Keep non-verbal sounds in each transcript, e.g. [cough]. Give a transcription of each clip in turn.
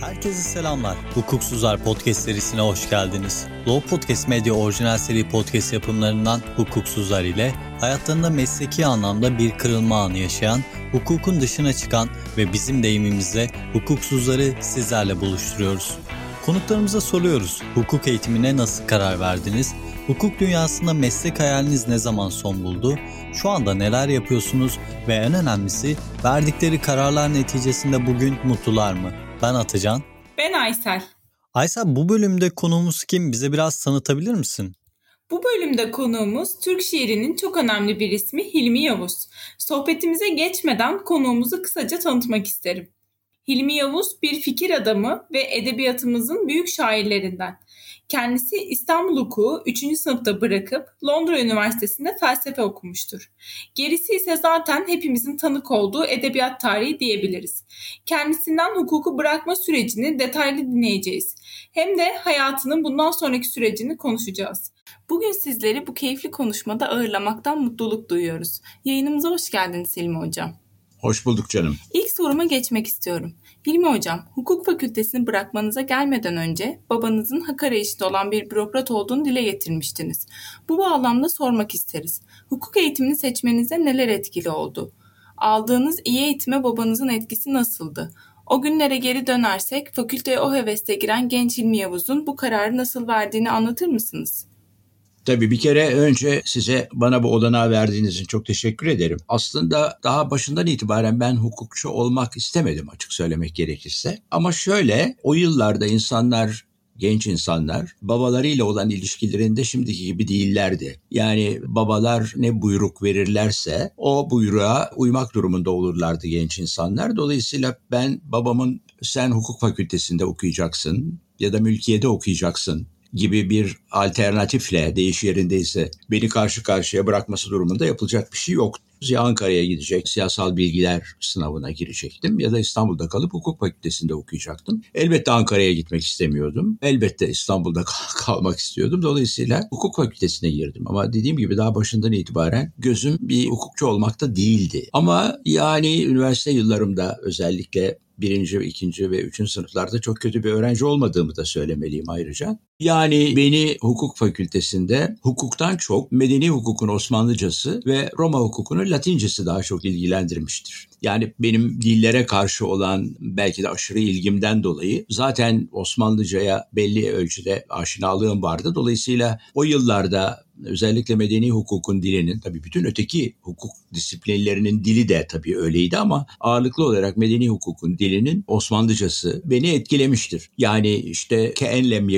Herkese selamlar. Hukuksuzlar podcast serisine hoş geldiniz. Law Podcast Medya orijinal seri podcast yapımlarından Hukuksuzlar ile hayatlarında mesleki anlamda bir kırılma anı yaşayan, hukukun dışına çıkan ve bizim deyimimizle hukuksuzları sizlerle buluşturuyoruz. Konuklarımıza soruyoruz. Hukuk eğitimine nasıl karar verdiniz? Hukuk dünyasında meslek hayaliniz ne zaman son buldu? Şu anda neler yapıyorsunuz ve en önemlisi verdikleri kararlar neticesinde bugün mutlular mı? Ben Atacan. Ben Aysel. Aysel bu bölümde konuğumuz kim? Bize biraz tanıtabilir misin? Bu bölümde konuğumuz Türk şiirinin çok önemli bir ismi Hilmi Yavuz. Sohbetimize geçmeden konuğumuzu kısaca tanıtmak isterim. Hilmi Yavuz bir fikir adamı ve edebiyatımızın büyük şairlerinden. Kendisi İstanbul Hukuku 3. sınıfta bırakıp Londra Üniversitesi'nde felsefe okumuştur. Gerisi ise zaten hepimizin tanık olduğu edebiyat tarihi diyebiliriz. Kendisinden hukuku bırakma sürecini detaylı dinleyeceğiz. Hem de hayatının bundan sonraki sürecini konuşacağız. Bugün sizleri bu keyifli konuşmada ağırlamaktan mutluluk duyuyoruz. Yayınımıza hoş geldiniz Selim Hocam. Hoş bulduk canım. İlk soruma geçmek istiyorum. Hilmi Hocam, hukuk fakültesini bırakmanıza gelmeden önce babanızın hak arayışında olan bir bürokrat olduğunu dile getirmiştiniz. Bu bağlamda sormak isteriz. Hukuk eğitimini seçmenize neler etkili oldu? Aldığınız iyi eğitime babanızın etkisi nasıldı? O günlere geri dönersek fakülteye o hevesle giren genç Hilmi Yavuz'un bu kararı nasıl verdiğini anlatır mısınız? Tabii bir kere önce size bana bu olanağı verdiğiniz için çok teşekkür ederim. Aslında daha başından itibaren ben hukukçu olmak istemedim açık söylemek gerekirse. Ama şöyle o yıllarda insanlar genç insanlar babalarıyla olan ilişkilerinde şimdiki gibi değillerdi. Yani babalar ne buyruk verirlerse o buyruğa uymak durumunda olurlardı genç insanlar. Dolayısıyla ben babamın sen hukuk fakültesinde okuyacaksın ya da mülkiyede okuyacaksın gibi bir alternatifle değiş yerindeyse beni karşı karşıya bırakması durumunda yapılacak bir şey yok. Ya Ankara'ya gidecek, siyasal bilgiler sınavına girecektim ya da İstanbul'da kalıp hukuk fakültesinde okuyacaktım. Elbette Ankara'ya gitmek istemiyordum. Elbette İstanbul'da [laughs] kalmak istiyordum. Dolayısıyla hukuk fakültesine girdim. Ama dediğim gibi daha başından itibaren gözüm bir hukukçu olmakta değildi. Ama yani üniversite yıllarımda özellikle birinci, ikinci ve üçüncü sınıflarda çok kötü bir öğrenci olmadığımı da söylemeliyim ayrıca. Yani beni hukuk fakültesinde hukuktan çok medeni hukukun Osmanlıcası ve Roma hukukunun Latincesi daha çok ilgilendirmiştir. Yani benim dillere karşı olan belki de aşırı ilgimden dolayı zaten Osmanlıcaya belli ölçüde aşinalığım vardı. Dolayısıyla o yıllarda özellikle medeni hukukun dilinin tabii bütün öteki hukuk disiplinlerinin dili de tabii öyleydi ama ağırlıklı olarak medeni hukukun dilinin Osmanlıcası beni etkilemiştir. Yani işte keenlem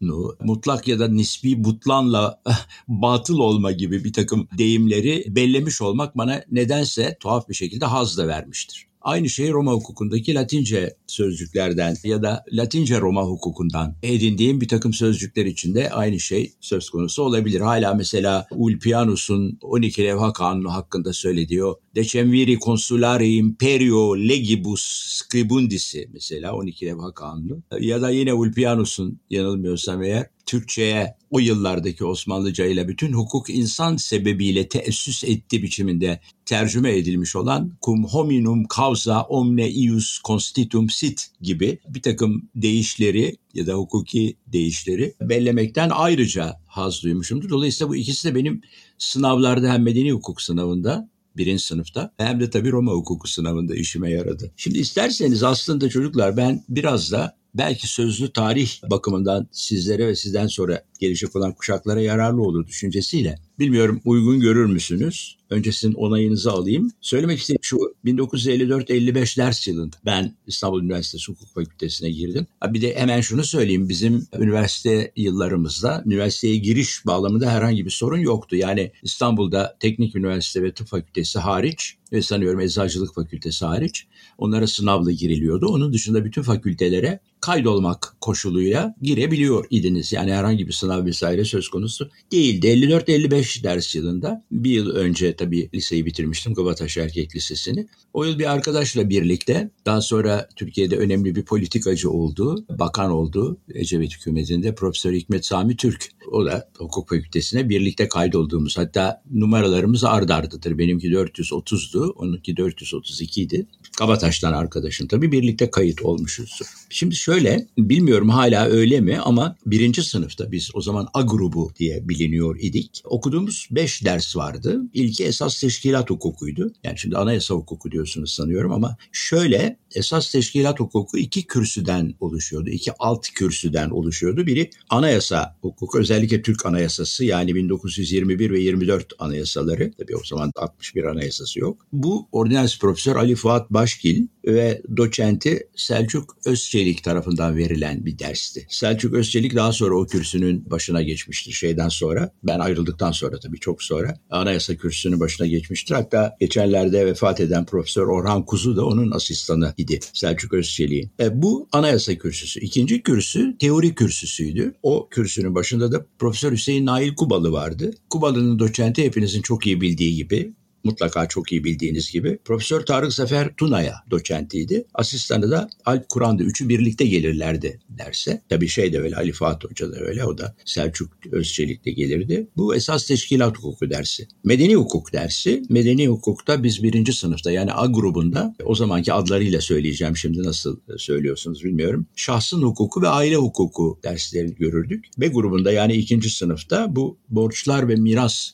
yekunu mutlak ya da nisbi butlanla batıl olma gibi bir takım deyimleri bellemiş olmak bana nedense tuhaf bir şekilde haz da vermiştir. Aynı şey Roma hukukundaki Latince sözcüklerden ya da Latince Roma hukukundan edindiğim bir takım sözcükler içinde aynı şey söz konusu olabilir. Hala mesela Ulpianus'un 12 levha kanunu hakkında söylediği Decemviri consulari imperio legibus scribundisi mesela 12 levha kanunu ya da yine Ulpianus'un yanılmıyorsam eğer Türkçe'ye o yıllardaki Osmanlıca ile bütün hukuk insan sebebiyle teessüs etti biçiminde tercüme edilmiş olan cum hominum causa omne ius constitum sit gibi bir takım değişleri ya da hukuki değişleri bellemekten ayrıca haz duymuşumdur. Dolayısıyla bu ikisi de benim sınavlarda hem medeni hukuk sınavında birinci sınıfta hem de tabii Roma hukuku sınavında işime yaradı. Şimdi isterseniz aslında çocuklar ben biraz da belki sözlü tarih bakımından sizlere ve sizden sonra gelecek olan kuşaklara yararlı olur düşüncesiyle. Bilmiyorum uygun görür müsünüz? Önce sizin onayınızı alayım. Söylemek istediğim şu 1954-55 ders yılında ben İstanbul Üniversitesi Hukuk Fakültesine girdim. Bir de hemen şunu söyleyeyim bizim üniversite yıllarımızda üniversiteye giriş bağlamında herhangi bir sorun yoktu. Yani İstanbul'da Teknik Üniversite ve Tıp Fakültesi hariç ve sanıyorum Eczacılık Fakültesi hariç onlara sınavla giriliyordu. Onun dışında bütün fakültelere kaydolmak koşuluyla girebiliyor idiniz. Yani herhangi bir sınav vesaire söz konusu değildi. 54-55 ders yılında bir yıl önce tabii liseyi bitirmiştim Kabataş Erkek Lisesi'ni. O yıl bir arkadaşla birlikte daha sonra Türkiye'de önemli bir politikacı oldu, bakan oldu Ecevit hükümetinde Profesör Hikmet Sami Türk. O da hukuk fakültesine birlikte kaydolduğumuz hatta numaralarımız ard ardıdır. Benimki 430'du, onunki 432 idi. Kabataş'tan arkadaşım tabii birlikte kayıt olmuşuz. Şimdi şöyle bilmiyorum hala öyle mi ama birinci sınıfta biz o zaman A grubu diye biliniyor idik. Okuduğumuz beş ders vardı. İlki esas teşkilat hukukuydu. Yani şimdi anayasa hukuku diyorsunuz sanıyorum ama şöyle esas teşkilat hukuku iki kürsüden oluşuyordu. iki alt kürsüden oluşuyordu. Biri anayasa hukuku özellikle Türk anayasası yani 1921 ve 24 anayasaları. Tabii o zaman 61 anayasası yok. Bu ordinans profesör Ali Fuat Başgil ve doçenti Selçuk Özçelik tarafından verilen bir dersti. Selçuk Özçelik daha sonra o kürsünün başına geçmiştir şeyden sonra. Ben ayrıldıktan sonra tabii çok sonra anayasa kürsüsünün başına geçmiştir. Hatta geçenlerde vefat eden Profesör Orhan Kuzu da onun asistanı idi Selçuk Özçelik'in. E, bu anayasa kürsüsü. İkinci kürsü teori kürsüsüydü. O kürsünün başında da Profesör Hüseyin Nail Kubalı vardı. Kubalı'nın doçenti hepinizin çok iyi bildiği gibi mutlaka çok iyi bildiğiniz gibi. Profesör Tarık Zafer Tuna'ya doçentiydi. Asistanı da Alp Kur'an'dı. Üçü birlikte gelirlerdi derse. Tabii şey de öyle Ali Fuat Hoca da öyle. O da Selçuk Özçelik de gelirdi. Bu esas teşkilat hukuku dersi. Medeni hukuk dersi. Medeni hukukta biz birinci sınıfta yani A grubunda o zamanki adlarıyla söyleyeceğim şimdi nasıl söylüyorsunuz bilmiyorum. Şahsın hukuku ve aile hukuku derslerini görürdük. B grubunda yani ikinci sınıfta bu borçlar ve miras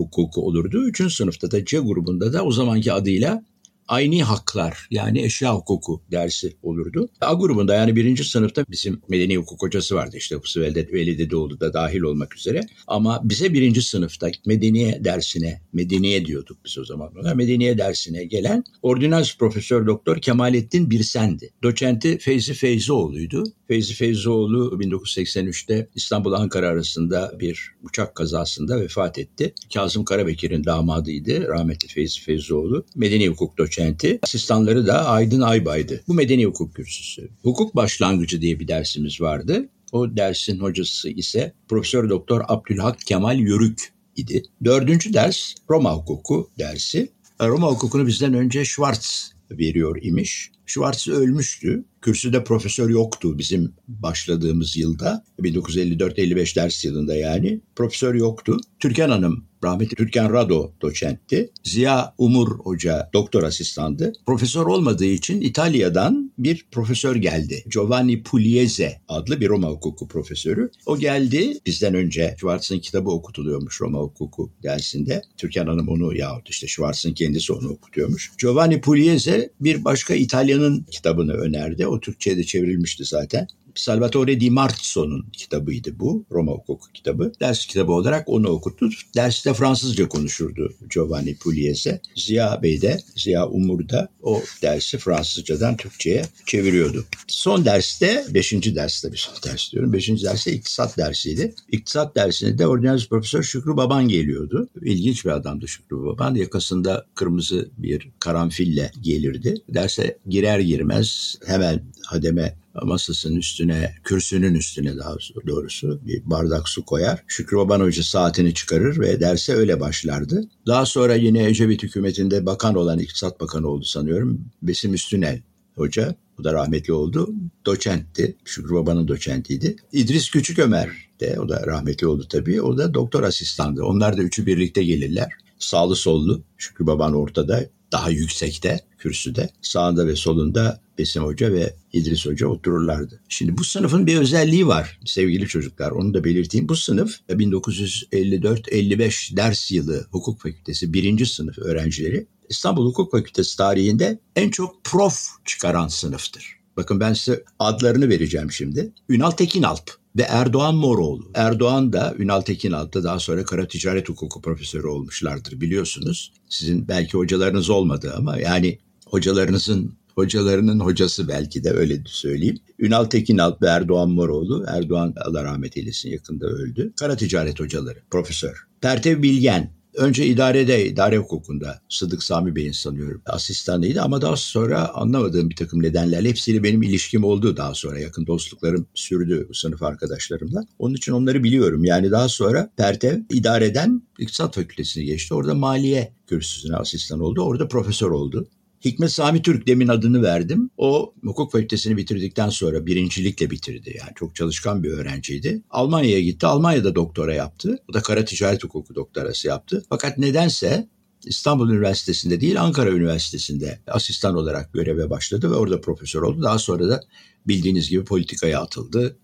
hukuku olurdu. Üçüncü sınıfta da C grubunda da o zamanki adıyla aynı haklar yani eşya hukuku dersi olurdu. A grubunda yani birinci sınıfta bizim medeni hukuk hocası vardı işte Hıfzı Veli Dedeoğlu da dahil olmak üzere. Ama bize birinci sınıfta medeniye dersine, medeniye diyorduk biz o zaman ona, medeniye dersine gelen ordinans profesör doktor Kemalettin Birsen'di. Doçenti Feyzi Feyzioğlu'ydu. Feyzi Feyzioğlu 1983'te İstanbul-Ankara arasında bir uçak kazasında vefat etti. Kazım Karabekir'in damadıydı rahmetli Feyzi Feyzioğlu. Medeni hukuk doçenti. Asistanları da Aydın Aybay'dı. Bu medeni hukuk kürsüsü. Hukuk başlangıcı diye bir dersimiz vardı. O dersin hocası ise Profesör Doktor Abdülhak Kemal Yörük idi. Dördüncü ders Roma hukuku dersi. Roma hukukunu bizden önce Schwartz veriyor imiş. Schwartz ölmüştü. Kürsüde profesör yoktu bizim başladığımız yılda. 1954-55 ders yılında yani. Profesör yoktu. Türkan Hanım rahmetli Türkan Rado doçentti. Ziya Umur Hoca doktor asistandı. Profesör olmadığı için İtalya'dan bir profesör geldi. Giovanni Pugliese adlı bir Roma hukuku profesörü. O geldi bizden önce. Schwartz'ın kitabı okutuluyormuş Roma hukuku dersinde. Türkan Hanım onu yahut işte Schwartz'ın kendisi onu okutuyormuş. Giovanni Pugliese bir başka İtalyanın kitabını önerdi. O Türkçe'ye de çevrilmişti zaten. Salvatore Di Marzo'nun kitabıydı bu. Roma hukuku kitabı. Ders kitabı olarak onu okuttu. Derste Fransızca konuşurdu Giovanni Pugliese. Ziya Bey de, Ziya Umur da o dersi Fransızcadan Türkçe'ye çeviriyordu. Son derste, beşinci derste bir son ders diyorum. Beşinci derste iktisat dersiydi. İktisat dersinde de ordinarius profesör Şükrü Baban geliyordu. İlginç bir adamdı Şükrü Baban. Yakasında kırmızı bir karanfille gelirdi. Derse girer girmez hemen hademe masasının üstüne, kürsünün üstüne daha doğrusu bir bardak su koyar. Şükrü Baban Hoca saatini çıkarır ve derse öyle başlardı. Daha sonra yine Ecevit hükümetinde bakan olan İktisat Bakanı oldu sanıyorum. Besim Üstünel Hoca, o da rahmetli oldu. Doçentti, Şükrü Baba'nın doçentiydi. İdris Küçük Ömer de, o da rahmetli oldu tabii. O da doktor asistandı. Onlar da üçü birlikte gelirler. Sağlı sollu, Şükrü Baban ortada, daha yüksekte, kürsüde. Sağında ve solunda Besim Hoca ve İdris Hoca otururlardı. Şimdi bu sınıfın bir özelliği var sevgili çocuklar. Onu da belirteyim. Bu sınıf 1954-55 ders yılı hukuk fakültesi birinci sınıf öğrencileri İstanbul Hukuk Fakültesi tarihinde en çok prof çıkaran sınıftır. Bakın ben size adlarını vereceğim şimdi. Ünal Tekinalp ve Erdoğan Moroğlu. Erdoğan da Ünal Tekinalp da daha sonra kara ticaret hukuku profesörü olmuşlardır biliyorsunuz. Sizin belki hocalarınız olmadı ama yani hocalarınızın hocalarının hocası belki de öyle söyleyeyim. Ünal Tekinalp ve Erdoğan Moroğlu. Erdoğan Allah rahmet eylesin yakında öldü. Kara ticaret hocaları, profesör. Pertev Bilgen Önce idarede, idare hukukunda Sıdık Sami Bey'in sanıyorum asistanıydı ama daha sonra anlamadığım bir takım nedenlerle hepsiyle benim ilişkim oldu daha sonra. Yakın dostluklarım sürdü sınıf arkadaşlarımla. Onun için onları biliyorum. Yani daha sonra Pertev idareden İktisat Fakültesini geçti. Orada maliye kürsüsüne asistan oldu. Orada profesör oldu. Hikmet Sami Türk demin adını verdim. O hukuk fakültesini bitirdikten sonra birincilikle bitirdi. Yani çok çalışkan bir öğrenciydi. Almanya'ya gitti. Almanya'da doktora yaptı. O da kara ticaret hukuku doktorası yaptı. Fakat nedense İstanbul Üniversitesi'nde değil Ankara Üniversitesi'nde asistan olarak göreve başladı ve orada profesör oldu. Daha sonra da bildiğiniz gibi politikaya atıldı.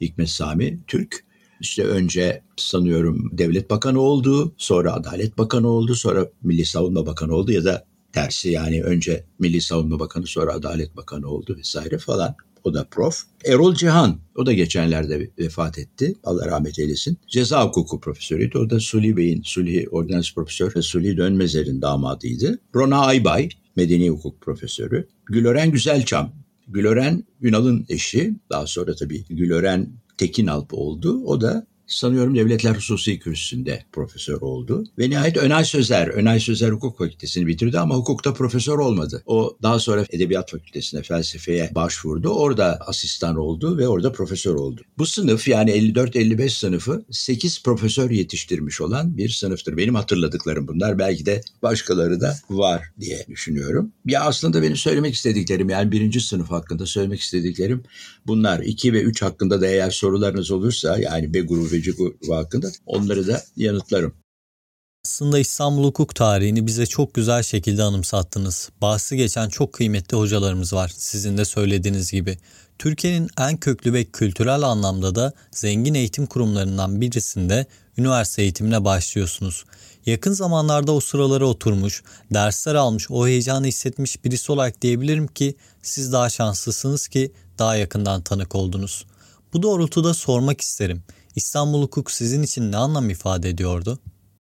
Hikmet Sami Türk. İşte önce sanıyorum devlet bakanı oldu, sonra adalet bakanı oldu, sonra milli savunma bakanı oldu ya da tersi yani önce Milli Savunma Bakanı sonra Adalet Bakanı oldu vesaire falan. O da prof. Erol Cihan, o da geçenlerde vefat etti. Allah rahmet eylesin. Ceza hukuku profesörüydü. O da Suli Bey'in, Suli Ordinans Profesör ve Suli Dönmezer'in damadıydı. Rona Aybay, medeni hukuk profesörü. Gülören Güzelçam, Gülören Ünal'ın eşi. Daha sonra tabii Gülören Tekinalp oldu. O da sanıyorum Devletler Hususi Kürsüsü'nde profesör oldu. Ve nihayet Önay Sözer, Önay Sözer Hukuk Fakültesini bitirdi ama hukukta profesör olmadı. O daha sonra Edebiyat Fakültesine, felsefeye başvurdu. Orada asistan oldu ve orada profesör oldu. Bu sınıf yani 54-55 sınıfı 8 profesör yetiştirmiş olan bir sınıftır. Benim hatırladıklarım bunlar. Belki de başkaları da var diye düşünüyorum. Ya aslında benim söylemek istediklerim yani birinci sınıf hakkında söylemek istediklerim bunlar. 2 ve 3 hakkında da eğer sorularınız olursa yani B grubu ve bu hakkında onları da yanıtlarım. Aslında İstanbul hukuk tarihini bize çok güzel şekilde anımsattınız. Bahsi geçen çok kıymetli hocalarımız var sizin de söylediğiniz gibi. Türkiye'nin en köklü ve kültürel anlamda da zengin eğitim kurumlarından birisinde üniversite eğitimine başlıyorsunuz. Yakın zamanlarda o sıralara oturmuş, dersler almış, o heyecanı hissetmiş birisi olarak diyebilirim ki siz daha şanslısınız ki daha yakından tanık oldunuz. Bu doğrultuda sormak isterim. İstanbul Hukuk sizin için ne anlam ifade ediyordu?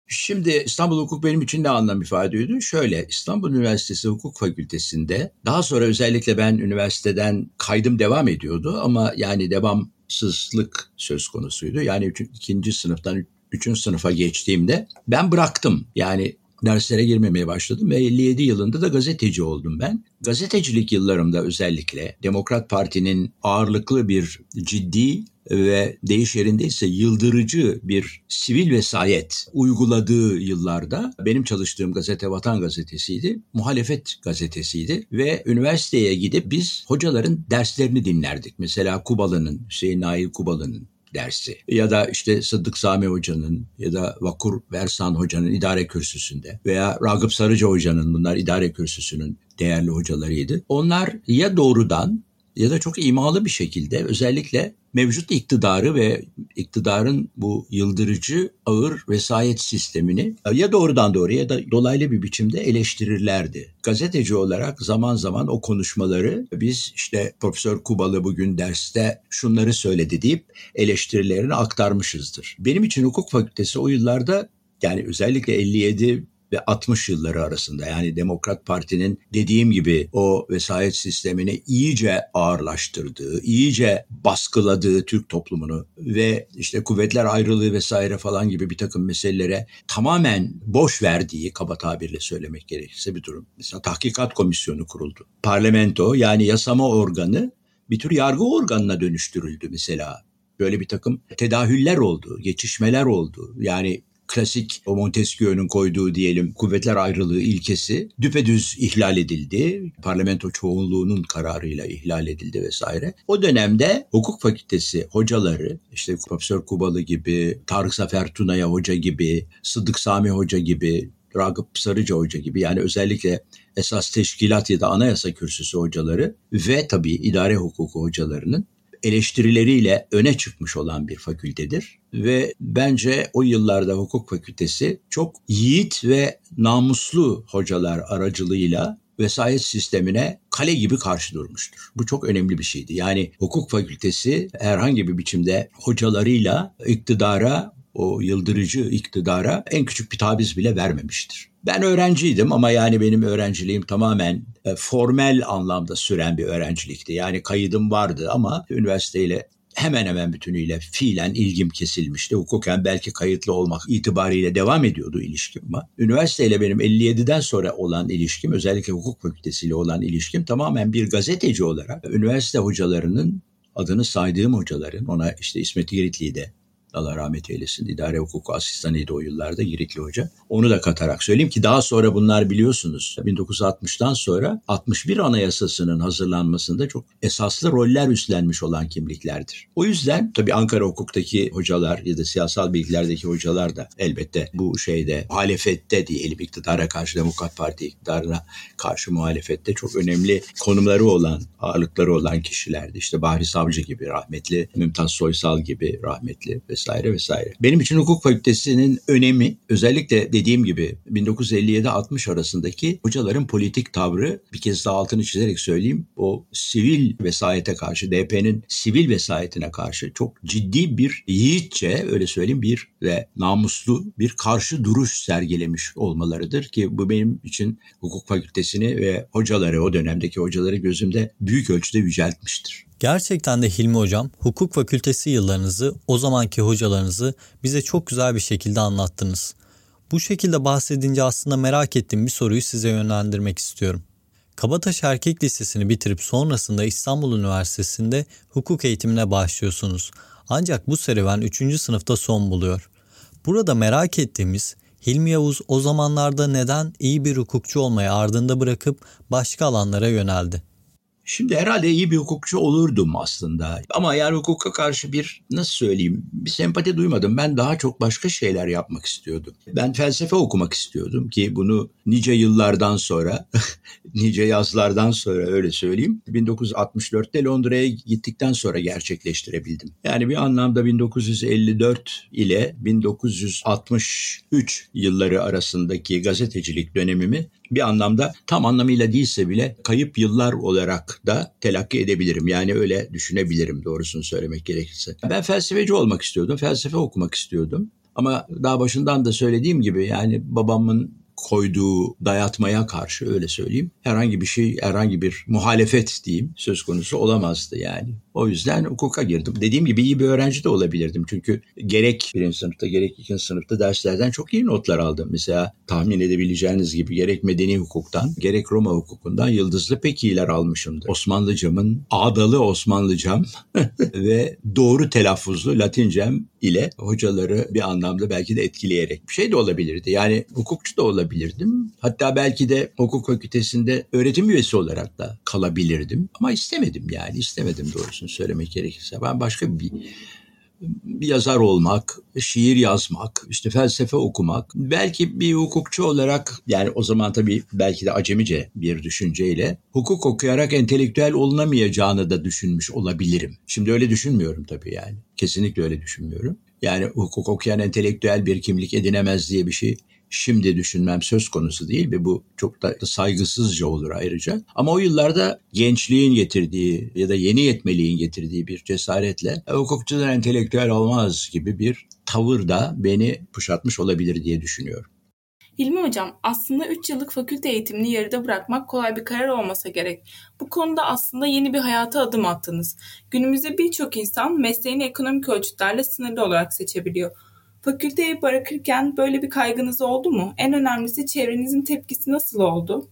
Şimdi İstanbul Hukuk benim için ne anlam ifade ediyordu? Şöyle İstanbul Üniversitesi Hukuk Fakültesi'nde daha sonra özellikle ben üniversiteden kaydım devam ediyordu ama yani devamsızlık söz konusuydu. Yani üç, ikinci sınıftan üçüncü sınıfa geçtiğimde ben bıraktım. Yani derslere girmemeye başladım ve 57 yılında da gazeteci oldum ben. Gazetecilik yıllarımda özellikle Demokrat Parti'nin ağırlıklı bir ciddi ve deyiş yerindeyse yıldırıcı bir sivil vesayet uyguladığı yıllarda benim çalıştığım gazete Vatan Gazetesi'ydi. Muhalefet gazetesiydi ve üniversiteye gidip biz hocaların derslerini dinlerdik. Mesela Kubalı'nın, Hüseyin Nail Kubalı'nın dersi ya da işte Sıddık Sami Hoca'nın ya da Vakur Versan Hoca'nın idare kürsüsünde veya Ragıp Sarıca Hoca'nın bunlar idare kürsüsünün değerli hocalarıydı. Onlar ya doğrudan ya da çok imalı bir şekilde özellikle mevcut iktidarı ve iktidarın bu yıldırıcı ağır vesayet sistemini ya doğrudan doğruya ya da dolaylı bir biçimde eleştirirlerdi. Gazeteci olarak zaman zaman o konuşmaları biz işte Profesör Kubalı bugün derste şunları söyledi deyip eleştirilerini aktarmışızdır. Benim için hukuk fakültesi o yıllarda yani özellikle 57 ve 60 yılları arasında yani Demokrat Parti'nin dediğim gibi o vesayet sistemini iyice ağırlaştırdığı, iyice baskıladığı Türk toplumunu ve işte kuvvetler ayrılığı vesaire falan gibi bir takım meselelere tamamen boş verdiği kaba tabirle söylemek gerekirse bir durum. Mesela tahkikat komisyonu kuruldu. Parlamento yani yasama organı bir tür yargı organına dönüştürüldü mesela. Böyle bir takım tedahüller oldu, geçişmeler oldu. Yani klasik o Montesquieu'nun koyduğu diyelim kuvvetler ayrılığı ilkesi düpedüz ihlal edildi. Parlamento çoğunluğunun kararıyla ihlal edildi vesaire. O dönemde hukuk fakültesi hocaları işte Profesör Kubalı gibi, Tarık Zafer Tunaya Hoca gibi, Sıddık Sami Hoca gibi, Ragıp Sarıca Hoca gibi yani özellikle esas teşkilat ya da anayasa kürsüsü hocaları ve tabii idare hukuku hocalarının eleştirileriyle öne çıkmış olan bir fakültedir. Ve bence o yıllarda hukuk fakültesi çok yiğit ve namuslu hocalar aracılığıyla vesayet sistemine kale gibi karşı durmuştur. Bu çok önemli bir şeydi. Yani hukuk fakültesi herhangi bir biçimde hocalarıyla iktidara, o yıldırıcı iktidara en küçük bir tabiz bile vermemiştir. Ben öğrenciydim ama yani benim öğrenciliğim tamamen e, formel anlamda süren bir öğrencilikti. Yani kayıdım vardı ama üniversiteyle hemen hemen bütünüyle fiilen ilgim kesilmişti. Hukuken belki kayıtlı olmak itibariyle devam ediyordu ilişkim ama üniversiteyle benim 57'den sonra olan ilişkim özellikle hukuk fakültesiyle olan ilişkim tamamen bir gazeteci olarak üniversite hocalarının adını saydığım hocaların ona işte İsmet Giritli'yi de Allah rahmet eylesin. İdare hukuku asistanıydı o yıllarda Giritli Hoca. Onu da katarak söyleyeyim ki daha sonra bunlar biliyorsunuz 1960'tan sonra 61 Anayasası'nın hazırlanmasında çok esaslı roller üstlenmiş olan kimliklerdir. O yüzden tabii Ankara hukuktaki hocalar ya da siyasal bilgilerdeki hocalar da elbette bu şeyde muhalefette diyelim iktidara karşı Demokrat Parti iktidarına karşı muhalefette çok önemli konumları olan, ağırlıkları olan kişilerdi. İşte Bahri Savcı gibi rahmetli, Mümtaz Soysal gibi rahmetli vesaire vesaire. Benim için hukuk fakültesinin önemi özellikle dediğim gibi 1957-60 arasındaki hocaların politik tavrı bir kez daha altını çizerek söyleyeyim. O sivil vesayete karşı DP'nin sivil vesayetine karşı çok ciddi bir yiğitçe öyle söyleyeyim bir ve namuslu bir karşı duruş sergilemiş olmalarıdır ki bu benim için hukuk fakültesini ve hocaları o dönemdeki hocaları gözümde büyük ölçüde yüceltmiştir. Gerçekten de Hilmi Hocam hukuk fakültesi yıllarınızı, o zamanki hocalarınızı bize çok güzel bir şekilde anlattınız. Bu şekilde bahsedince aslında merak ettiğim bir soruyu size yönlendirmek istiyorum. Kabataş Erkek Lisesi'ni bitirip sonrasında İstanbul Üniversitesi'nde hukuk eğitimine başlıyorsunuz. Ancak bu serüven 3. sınıfta son buluyor. Burada merak ettiğimiz Hilmi Yavuz o zamanlarda neden iyi bir hukukçu olmayı ardında bırakıp başka alanlara yöneldi? Şimdi herhalde iyi bir hukukçu olurdum aslında. Ama yani hukuka karşı bir nasıl söyleyeyim bir sempati duymadım. Ben daha çok başka şeyler yapmak istiyordum. Ben felsefe okumak istiyordum ki bunu nice yıllardan sonra, [laughs] nice yazlardan sonra öyle söyleyeyim. 1964'te Londra'ya gittikten sonra gerçekleştirebildim. Yani bir anlamda 1954 ile 1963 yılları arasındaki gazetecilik dönemimi bir anlamda tam anlamıyla değilse bile kayıp yıllar olarak da telakki edebilirim. Yani öyle düşünebilirim doğrusunu söylemek gerekirse. Ben felsefeci olmak istiyordum, felsefe okumak istiyordum. Ama daha başından da söylediğim gibi yani babamın koyduğu dayatmaya karşı öyle söyleyeyim herhangi bir şey herhangi bir muhalefet diyeyim söz konusu olamazdı yani. O yüzden hukuka girdim. Dediğim gibi iyi bir öğrenci de olabilirdim. Çünkü gerek birinci sınıfta gerek ikinci sınıfta derslerden çok iyi notlar aldım. Mesela tahmin edebileceğiniz gibi gerek medeni hukuktan gerek Roma hukukundan yıldızlı pek iyiler almışımdır. Osmanlıcamın ağdalı Osmanlıcam [laughs] ve doğru telaffuzlu Latincem ile hocaları bir anlamda belki de etkileyerek bir şey de olabilirdi. Yani hukukçu da olabilirdim. Hatta belki de hukuk fakültesinde öğretim üyesi olarak da kalabilirdim. Ama istemedim yani istemedim doğrusu söylemek gerekirse. Ben başka bir bir yazar olmak, şiir yazmak, işte felsefe okumak, belki bir hukukçu olarak yani o zaman tabii belki de acemice bir düşünceyle hukuk okuyarak entelektüel olunamayacağını da düşünmüş olabilirim. Şimdi öyle düşünmüyorum tabii yani. Kesinlikle öyle düşünmüyorum. Yani hukuk okuyan entelektüel bir kimlik edinemez diye bir şey şimdi düşünmem söz konusu değil ve bu çok da saygısızca olur ayrıca. Ama o yıllarda gençliğin getirdiği ya da yeni yetmeliğin getirdiği bir cesaretle e, hukukçular entelektüel olmaz gibi bir tavır da beni kuşatmış olabilir diye düşünüyorum. Hilmi Hocam aslında 3 yıllık fakülte eğitimini yarıda bırakmak kolay bir karar olmasa gerek. Bu konuda aslında yeni bir hayata adım attınız. Günümüzde birçok insan mesleğini ekonomik ölçütlerle sınırlı olarak seçebiliyor. Fakülteyi bırakırken böyle bir kaygınız oldu mu? En önemlisi çevrenizin tepkisi nasıl oldu?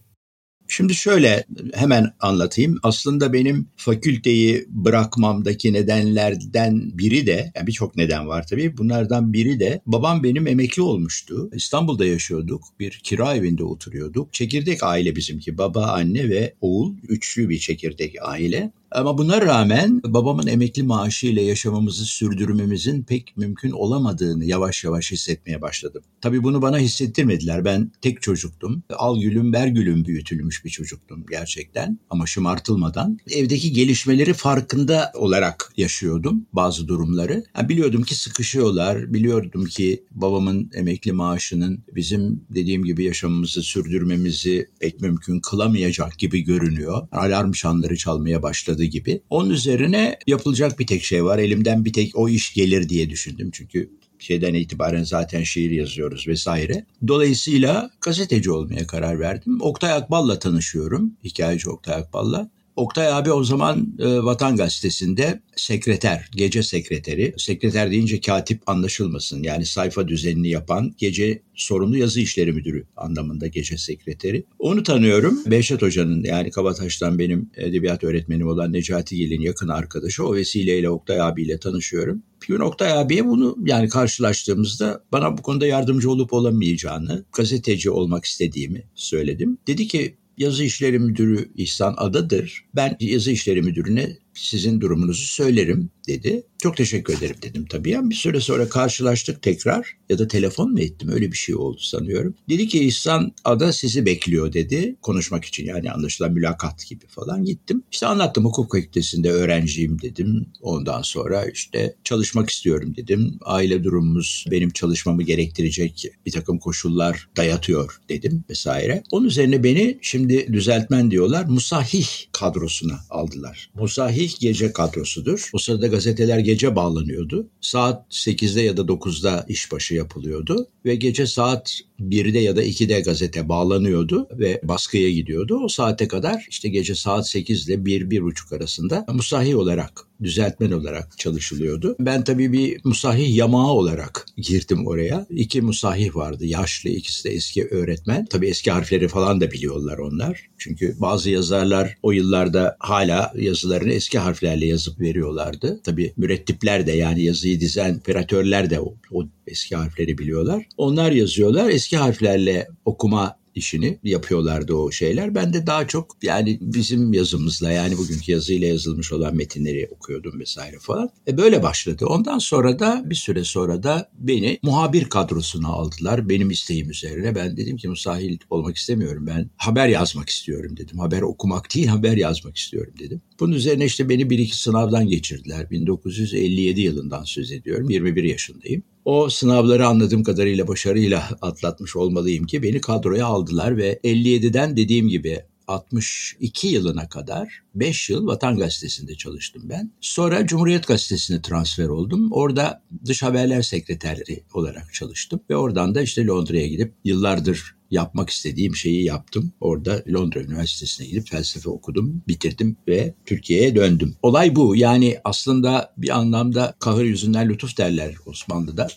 Şimdi şöyle hemen anlatayım. Aslında benim fakülteyi bırakmamdaki nedenlerden biri de, yani birçok neden var tabii. Bunlardan biri de babam benim emekli olmuştu. İstanbul'da yaşıyorduk. Bir kira evinde oturuyorduk. Çekirdek aile bizimki. Baba, anne ve oğul. Üçlü bir çekirdek aile. Ama buna rağmen babamın emekli maaşıyla yaşamamızı sürdürmemizin pek mümkün olamadığını yavaş yavaş hissetmeye başladım. Tabii bunu bana hissettirmediler. Ben tek çocuktum. Al gülüm ver gülüm büyütülmüş bir çocuktum gerçekten. Ama şımartılmadan. Evdeki gelişmeleri farkında olarak yaşıyordum bazı durumları. Yani biliyordum ki sıkışıyorlar. Biliyordum ki babamın emekli maaşının bizim dediğim gibi yaşamımızı sürdürmemizi pek mümkün kılamayacak gibi görünüyor. Alarm çanları çalmaya başladı gibi. Onun üzerine yapılacak bir tek şey var. Elimden bir tek o iş gelir diye düşündüm. Çünkü şeyden itibaren zaten şiir yazıyoruz vesaire. Dolayısıyla gazeteci olmaya karar verdim. Oktay Akbal'la tanışıyorum. Hikayeci Oktay Akbal'la. Oktay abi o zaman e, Vatan Gazetesi'nde sekreter, gece sekreteri. Sekreter deyince katip anlaşılmasın. Yani sayfa düzenini yapan gece sorumlu yazı işleri müdürü anlamında gece sekreteri. Onu tanıyorum. Behçet Hoca'nın yani Kabataş'tan benim edebiyat öğretmenim olan Necati Gelin yakın arkadaşı. O vesileyle Oktay abiyle tanışıyorum. Bir gün Oktay abiye bunu yani karşılaştığımızda bana bu konuda yardımcı olup olamayacağını, gazeteci olmak istediğimi söyledim. Dedi ki yazı işleri müdürü İhsan Adadır. Ben yazı işleri müdürüne sizin durumunuzu söylerim dedi. Çok teşekkür ederim dedim tabii. Yani bir süre sonra karşılaştık tekrar ya da telefon mu ettim öyle bir şey oldu sanıyorum. Dedi ki İhsan Ada sizi bekliyor dedi konuşmak için yani anlaşılan mülakat gibi falan gittim. İşte anlattım hukuk fakültesinde öğrenciyim dedim. Ondan sonra işte çalışmak istiyorum dedim. Aile durumumuz benim çalışmamı gerektirecek bir takım koşullar dayatıyor dedim vesaire. Onun üzerine beni şimdi düzeltmen diyorlar musahih kadrosuna aldılar. Musahih gece kadrosudur. O sırada gazeteler gece bağlanıyordu. Saat 8'de ya da 9'da işbaşı yapılıyordu ve gece saat 1'de ya da 2'de gazete bağlanıyordu ve baskıya gidiyordu. O saate kadar işte gece saat 8 ile 1-1.30 arasında musahih olarak, düzeltmen olarak çalışılıyordu. Ben tabii bir musahih yamağı olarak girdim oraya. İki musahih vardı, yaşlı, ikisi de eski öğretmen. Tabii eski harfleri falan da biliyorlar onlar. Çünkü bazı yazarlar o yıllarda hala yazılarını eski harflerle yazıp veriyorlardı. Tabii mürettipler de yani yazıyı dizen operatörler de o, o eski harfleri biliyorlar. Onlar yazıyorlar. Eski harflerle okuma işini yapıyorlardı o şeyler. Ben de daha çok yani bizim yazımızla yani bugünkü yazıyla yazılmış olan metinleri okuyordum vesaire falan. E böyle başladı. Ondan sonra da bir süre sonra da beni muhabir kadrosuna aldılar. Benim isteğim üzerine. Ben dedim ki musahil olmak istemiyorum. Ben haber yazmak istiyorum dedim. Haber okumak değil haber yazmak istiyorum dedim. Bunun üzerine işte beni bir iki sınavdan geçirdiler. 1957 yılından söz ediyorum. 21 yaşındayım. O sınavları anladığım kadarıyla başarıyla atlatmış olmalıyım ki beni kadroya aldılar ve 57'den dediğim gibi 62 yılına kadar 5 yıl Vatan Gazetesi'nde çalıştım ben. Sonra Cumhuriyet Gazetesi'ne transfer oldum. Orada dış haberler sekreteri olarak çalıştım. Ve oradan da işte Londra'ya gidip yıllardır yapmak istediğim şeyi yaptım. Orada Londra Üniversitesi'ne gidip felsefe okudum, bitirdim ve Türkiye'ye döndüm. Olay bu. Yani aslında bir anlamda kahır yüzünden lütuf derler Osmanlı'da.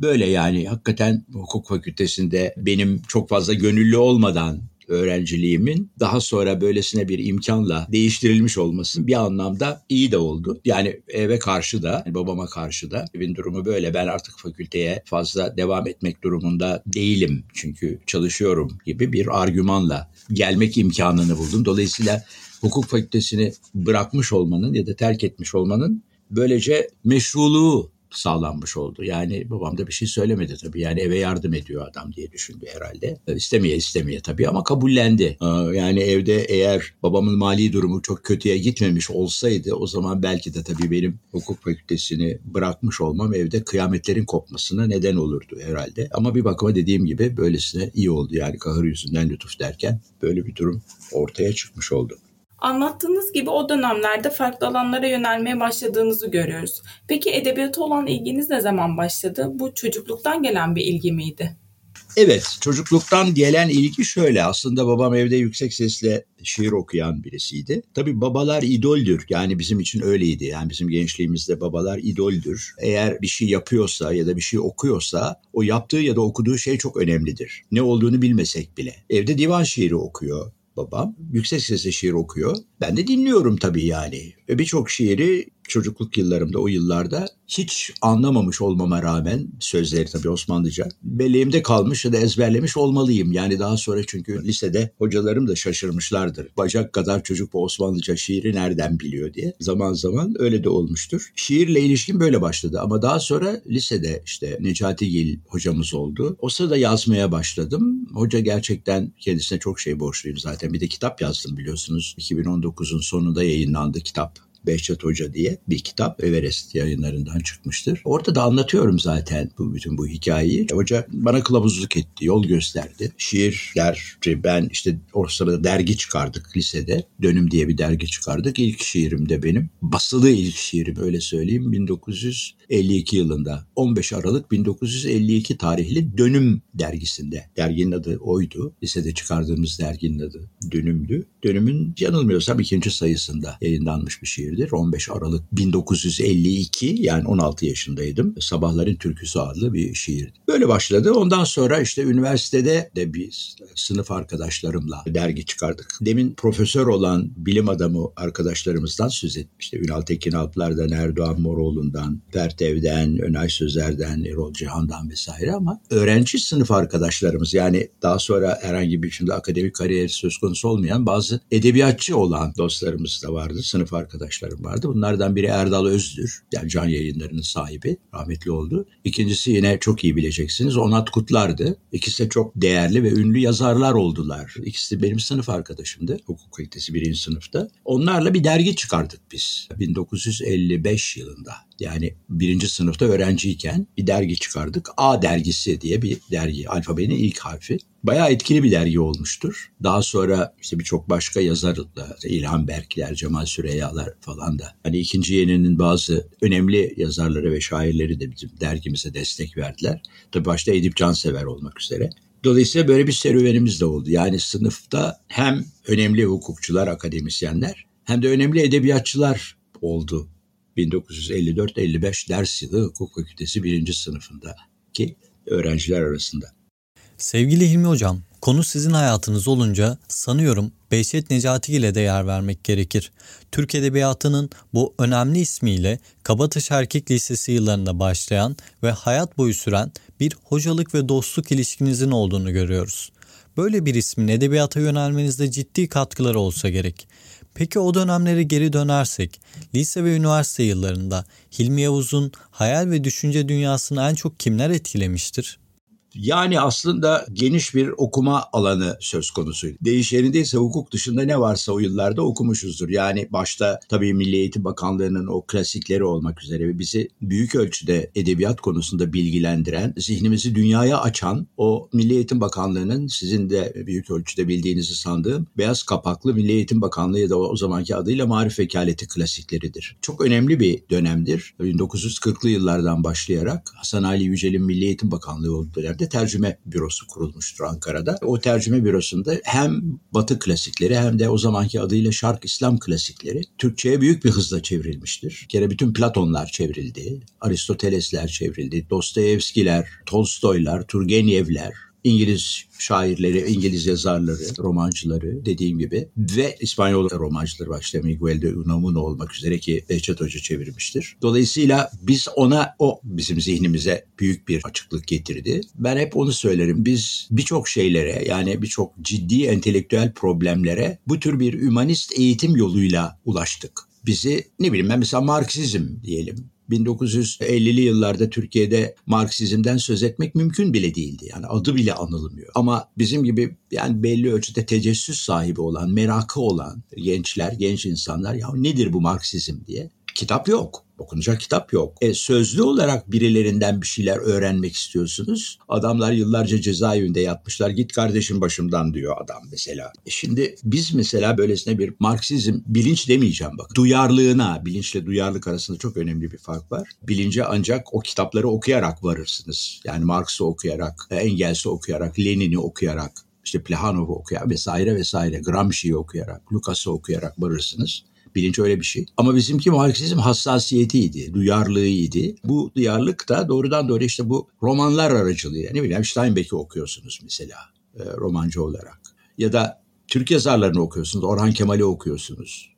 Böyle yani hakikaten hukuk fakültesinde benim çok fazla gönüllü olmadan öğrenciliğimin daha sonra böylesine bir imkanla değiştirilmiş olması bir anlamda iyi de oldu. Yani eve karşı da, babama karşı da evin durumu böyle. Ben artık fakülteye fazla devam etmek durumunda değilim. Çünkü çalışıyorum gibi bir argümanla gelmek imkanını buldum. Dolayısıyla hukuk fakültesini bırakmış olmanın ya da terk etmiş olmanın böylece meşruluğu sağlanmış oldu. Yani babam da bir şey söylemedi tabii. Yani eve yardım ediyor adam diye düşündü herhalde. E, istemeye istemeye tabii ama kabullendi. Yani evde eğer babamın mali durumu çok kötüye gitmemiş olsaydı o zaman belki de tabii benim hukuk fakültesini bırakmış olmam evde kıyametlerin kopmasına neden olurdu herhalde. Ama bir bakıma dediğim gibi böylesine iyi oldu. Yani kahır yüzünden lütuf derken böyle bir durum ortaya çıkmış oldu. Anlattığınız gibi o dönemlerde farklı alanlara yönelmeye başladığınızı görüyoruz. Peki edebiyata olan ilginiz ne zaman başladı? Bu çocukluktan gelen bir ilgi miydi? Evet, çocukluktan gelen ilgi şöyle. Aslında babam evde yüksek sesle şiir okuyan birisiydi. Tabii babalar idoldür. Yani bizim için öyleydi. Yani bizim gençliğimizde babalar idoldür. Eğer bir şey yapıyorsa ya da bir şey okuyorsa o yaptığı ya da okuduğu şey çok önemlidir. Ne olduğunu bilmesek bile. Evde divan şiiri okuyor babam. Yüksek sesle şiir okuyor. Ben de dinliyorum tabii yani. Ve birçok şiiri çocukluk yıllarımda o yıllarda hiç anlamamış olmama rağmen sözleri tabii Osmanlıca belleğimde kalmış ya da ezberlemiş olmalıyım. Yani daha sonra çünkü lisede hocalarım da şaşırmışlardır. Bacak kadar çocuk bu Osmanlıca şiiri nereden biliyor diye. Zaman zaman öyle de olmuştur. Şiirle ilişkim böyle başladı ama daha sonra lisede işte Necati Gil hocamız oldu. O sırada yazmaya başladım. Hoca gerçekten kendisine çok şey borçluyum zaten. Bir de kitap yazdım biliyorsunuz. 2019'un sonunda yayınlandı kitap. Behçet Hoca diye bir kitap Everest yayınlarından çıkmıştır. Orada da anlatıyorum zaten bu bütün bu hikayeyi. Hoca bana kılavuzluk etti, yol gösterdi. Şiirler, ben işte o sırada dergi çıkardık lisede. Dönüm diye bir dergi çıkardık. İlk şiirim de benim. Basılı ilk şiirim öyle söyleyeyim. 1900 1952 yılında 15 Aralık 1952 tarihli Dönüm dergisinde. Derginin adı oydu. Lisede çıkardığımız derginin adı Dönüm'dü. Dönüm'ün yanılmıyorsam ikinci sayısında yayınlanmış bir şiirdir. 15 Aralık 1952 yani 16 yaşındaydım. Sabahların Türküsü adlı bir şiir. Böyle başladı. Ondan sonra işte üniversitede de bir sınıf arkadaşlarımla dergi çıkardık. Demin profesör olan bilim adamı arkadaşlarımızdan söz etmişti. Ünal Tekin Alplar'dan, Erdoğan Moroğlu'ndan, Pertev'den, Önay Sözer'den, Erol Cihan'dan vesaire ama öğrenci sınıf arkadaşlarımız yani daha sonra herhangi bir şimdi akademik kariyer söz konusu olmayan bazı edebiyatçı olan dostlarımız da vardı. Sınıf arkadaşlarım vardı. Bunlardan biri Erdal Özdür. Yani can yayınlarının sahibi. Rahmetli oldu. İkincisi yine çok iyi bileceksiniz. Onat Kutlar'dı. İkisi de çok değerli ve ünlü yazarlar oldular. İkisi de benim sınıf arkadaşımdı. Hukuk kalitesi birinci sınıfta. Onlarla bir dergi çıkardık biz. 1955 yılında. Yani birinci sınıfta öğrenciyken bir dergi çıkardık. A dergisi diye bir dergi. Alfabenin ilk harfi. Bayağı etkili bir dergi olmuştur. Daha sonra işte birçok başka yazarla İlhan Berkler, Cemal Süreyyalar falan da hani ikinci yeninin bazı önemli yazarları ve şairleri de bizim dergimize destek verdiler. Tabii başta Edip Cansever olmak üzere. Dolayısıyla böyle bir serüvenimiz de oldu. Yani sınıfta hem önemli hukukçular, akademisyenler hem de önemli edebiyatçılar oldu 1954-55 ders yılı hukuk fakültesi birinci sınıfındaki öğrenciler arasında. Sevgili Hilmi Hocam, konu sizin hayatınız olunca sanıyorum Behçet Necati ile de yer vermek gerekir. Türk Edebiyatı'nın bu önemli ismiyle Kabataş Erkek Lisesi yıllarında başlayan ve hayat boyu süren bir hocalık ve dostluk ilişkinizin olduğunu görüyoruz. Böyle bir ismin edebiyata yönelmenizde ciddi katkıları olsa gerek. Peki o dönemlere geri dönersek, lise ve üniversite yıllarında Hilmi Yavuz'un hayal ve düşünce dünyasını en çok kimler etkilemiştir? Yani aslında geniş bir okuma alanı söz konusu. Değişenindeyse hukuk dışında ne varsa o yıllarda okumuşuzdur. Yani başta tabii Milli Eğitim Bakanlığı'nın o klasikleri olmak üzere bizi büyük ölçüde edebiyat konusunda bilgilendiren, zihnimizi dünyaya açan o Milli Eğitim Bakanlığı'nın sizin de büyük ölçüde bildiğinizi sandığım beyaz kapaklı Milli Eğitim Bakanlığı ya da o zamanki adıyla Marif Vekaleti klasikleridir. Çok önemli bir dönemdir. 1940'lı yıllardan başlayarak Hasan Ali Yücel'in Milli Eğitim Bakanlığı olduğu dönemde de tercüme bürosu kurulmuştur Ankara'da. O tercüme bürosunda hem Batı klasikleri hem de o zamanki adıyla Şark İslam klasikleri Türkçe'ye büyük bir hızla çevrilmiştir. Bir kere bütün Platonlar çevrildi, Aristotelesler çevrildi, Dostoyevskiler, Tolstoylar, Turgenevler, İngiliz şairleri, İngiliz yazarları, romancıları dediğim gibi ve İspanyol romancıları başta Miguel de Unamuno olmak üzere ki Behçet Hoca çevirmiştir. Dolayısıyla biz ona o bizim zihnimize büyük bir açıklık getirdi. Ben hep onu söylerim. Biz birçok şeylere yani birçok ciddi entelektüel problemlere bu tür bir ümanist eğitim yoluyla ulaştık bizi ne bileyim ben mesela Marksizm diyelim 1950'li yıllarda Türkiye'de Marksizm'den söz etmek mümkün bile değildi. Yani adı bile anılmıyor. Ama bizim gibi yani belli ölçüde tecessüs sahibi olan, merakı olan gençler, genç insanlar ya nedir bu Marksizm diye kitap yok. Okunacak kitap yok. E, sözlü olarak birilerinden bir şeyler öğrenmek istiyorsunuz. Adamlar yıllarca cezaevinde yatmışlar. Git kardeşim başımdan diyor adam mesela. E şimdi biz mesela böylesine bir Marksizm, bilinç demeyeceğim bak. Duyarlılığına, bilinçle duyarlılık arasında çok önemli bir fark var. Bilince ancak o kitapları okuyarak varırsınız. Yani Marx'ı okuyarak, Engels'i okuyarak, Lenin'i okuyarak, işte Plehanov'u okuyarak vesaire vesaire, Gramsci'yi okuyarak, Lucas'ı okuyarak varırsınız. Bilinç öyle bir şey. Ama bizimki Marksizm hassasiyetiydi, duyarlılığıydı. Bu duyarlılık da doğrudan doğru işte bu romanlar aracılığıyla. Ne bileyim Steinbeck'i okuyorsunuz mesela e, romancı olarak. Ya da Türk yazarlarını okuyorsunuz, Orhan Kemal'i okuyorsunuz.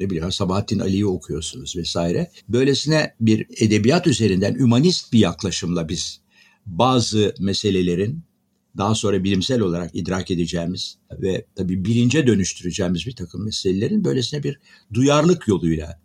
Ne bileyim Sabahattin Ali'yi okuyorsunuz vesaire. Böylesine bir edebiyat üzerinden ümanist bir yaklaşımla biz bazı meselelerin daha sonra bilimsel olarak idrak edeceğimiz ve tabii bilince dönüştüreceğimiz bir takım meselelerin böylesine bir duyarlılık yoluyla,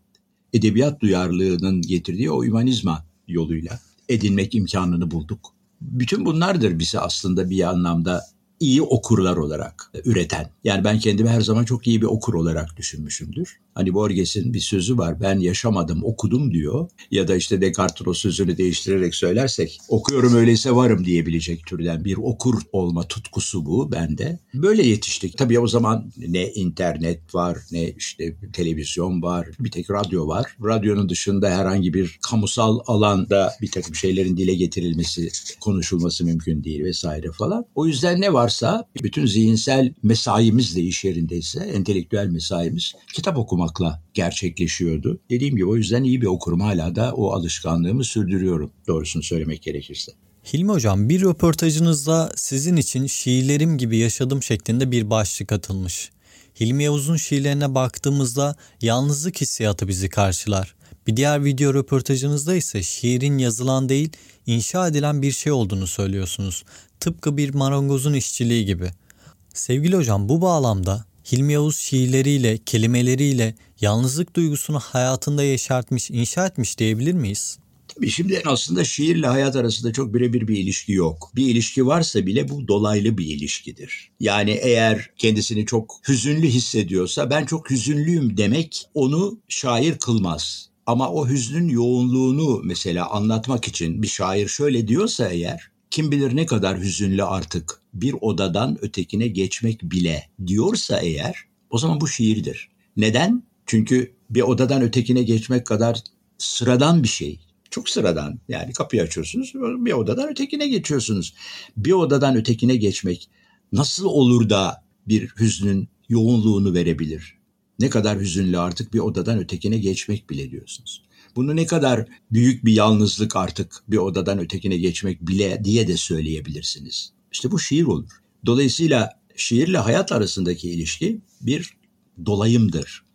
edebiyat duyarlılığının getirdiği o humanizma yoluyla edinmek imkanını bulduk. Bütün bunlardır bizi aslında bir anlamda iyi okurlar olarak üreten. Yani ben kendimi her zaman çok iyi bir okur olarak düşünmüşümdür. Hani Borges'in bir sözü var. Ben yaşamadım, okudum diyor. Ya da işte Descartes'in o sözünü değiştirerek söylersek okuyorum öyleyse varım diyebilecek türden bir okur olma tutkusu bu bende. Böyle yetiştik. Tabii o zaman ne internet var, ne işte televizyon var, bir tek radyo var. Radyonun dışında herhangi bir kamusal alanda bir takım şeylerin dile getirilmesi, konuşulması mümkün değil vesaire falan. O yüzden ne varsa bütün zihinsel mesaimiz de iş yerindeyse, entelektüel mesaimiz kitap okumakla gerçekleşiyordu. Dediğim gibi o yüzden iyi bir okurum. Hala da o alışkanlığımı sürdürüyorum doğrusunu söylemek gerekirse. Hilmi Hocam bir röportajınızda sizin için şiirlerim gibi yaşadım şeklinde bir başlık atılmış. Hilmi Yavuz'un şiirlerine baktığımızda yalnızlık hissiyatı bizi karşılar. Bir diğer video röportajınızda ise şiirin yazılan değil, inşa edilen bir şey olduğunu söylüyorsunuz. Tıpkı bir marangozun işçiliği gibi. Sevgili hocam bu bağlamda Hilmi Yavuz şiirleriyle, kelimeleriyle yalnızlık duygusunu hayatında yeşertmiş, inşa etmiş diyebilir miyiz? Tabii şimdi aslında şiirle hayat arasında çok birebir bir ilişki yok. Bir ilişki varsa bile bu dolaylı bir ilişkidir. Yani eğer kendisini çok hüzünlü hissediyorsa ben çok hüzünlüyüm demek onu şair kılmaz. Ama o hüznün yoğunluğunu mesela anlatmak için bir şair şöyle diyorsa eğer kim bilir ne kadar hüzünlü artık bir odadan ötekine geçmek bile diyorsa eğer o zaman bu şiirdir. Neden? Çünkü bir odadan ötekine geçmek kadar sıradan bir şey. Çok sıradan. Yani kapıyı açıyorsunuz, bir odadan ötekine geçiyorsunuz. Bir odadan ötekine geçmek nasıl olur da bir hüznün yoğunluğunu verebilir? Ne kadar hüzünlü artık bir odadan ötekine geçmek bile diyorsunuz. Bunu ne kadar büyük bir yalnızlık artık bir odadan ötekine geçmek bile diye de söyleyebilirsiniz. İşte bu şiir olur. Dolayısıyla şiirle hayat arasındaki ilişki bir dolayımdır.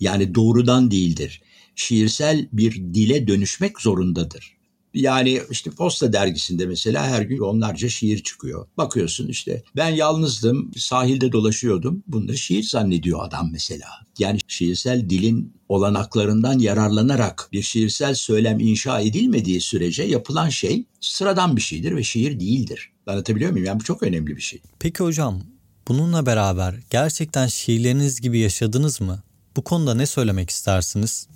Yani doğrudan değildir. Şiirsel bir dile dönüşmek zorundadır. Yani işte Posta dergisinde mesela her gün onlarca şiir çıkıyor. Bakıyorsun işte ben yalnızdım, sahilde dolaşıyordum. Bunları şiir zannediyor adam mesela. Yani şiirsel dilin olanaklarından yararlanarak bir şiirsel söylem inşa edilmediği sürece yapılan şey sıradan bir şeydir ve şiir değildir. Anlatabiliyor muyum? Yani bu çok önemli bir şey. Peki hocam bununla beraber gerçekten şiirleriniz gibi yaşadınız mı? Bu konuda ne söylemek istersiniz?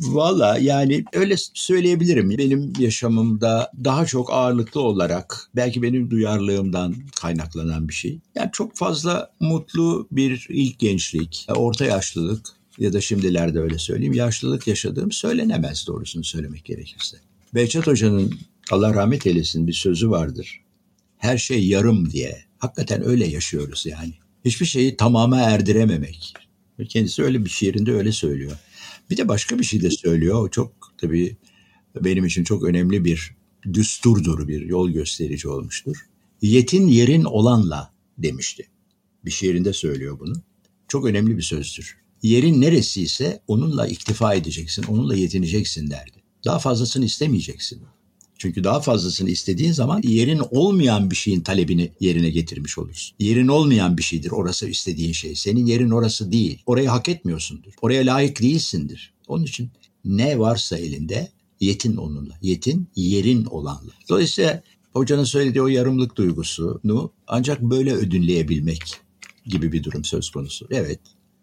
Valla yani öyle söyleyebilirim. Benim yaşamımda daha çok ağırlıklı olarak belki benim duyarlılığımdan kaynaklanan bir şey. Yani çok fazla mutlu bir ilk gençlik, orta yaşlılık ya da şimdilerde öyle söyleyeyim yaşlılık yaşadığım söylenemez doğrusunu söylemek gerekirse. Behçet Hoca'nın Allah rahmet eylesin bir sözü vardır. Her şey yarım diye. Hakikaten öyle yaşıyoruz yani. Hiçbir şeyi tamama erdirememek. Kendisi öyle bir şiirinde öyle söylüyor. Bir de başka bir şey de söylüyor. Çok tabii benim için çok önemli bir düsturdur, bir yol gösterici olmuştur. Yetin yerin olanla demişti. Bir şiirinde söylüyor bunu. Çok önemli bir sözdür. Yerin neresi ise onunla iktifa edeceksin, onunla yetineceksin derdi. Daha fazlasını istemeyeceksin. Çünkü daha fazlasını istediğin zaman yerin olmayan bir şeyin talebini yerine getirmiş olursun. Yerin olmayan bir şeydir orası istediğin şey. Senin yerin orası değil. Orayı hak etmiyorsundur. Oraya layık değilsindir. Onun için ne varsa elinde yetin onunla. Yetin yerin olanla. Dolayısıyla hocanın söylediği o yarımlık duygusunu ancak böyle ödünleyebilmek gibi bir durum söz konusu. Evet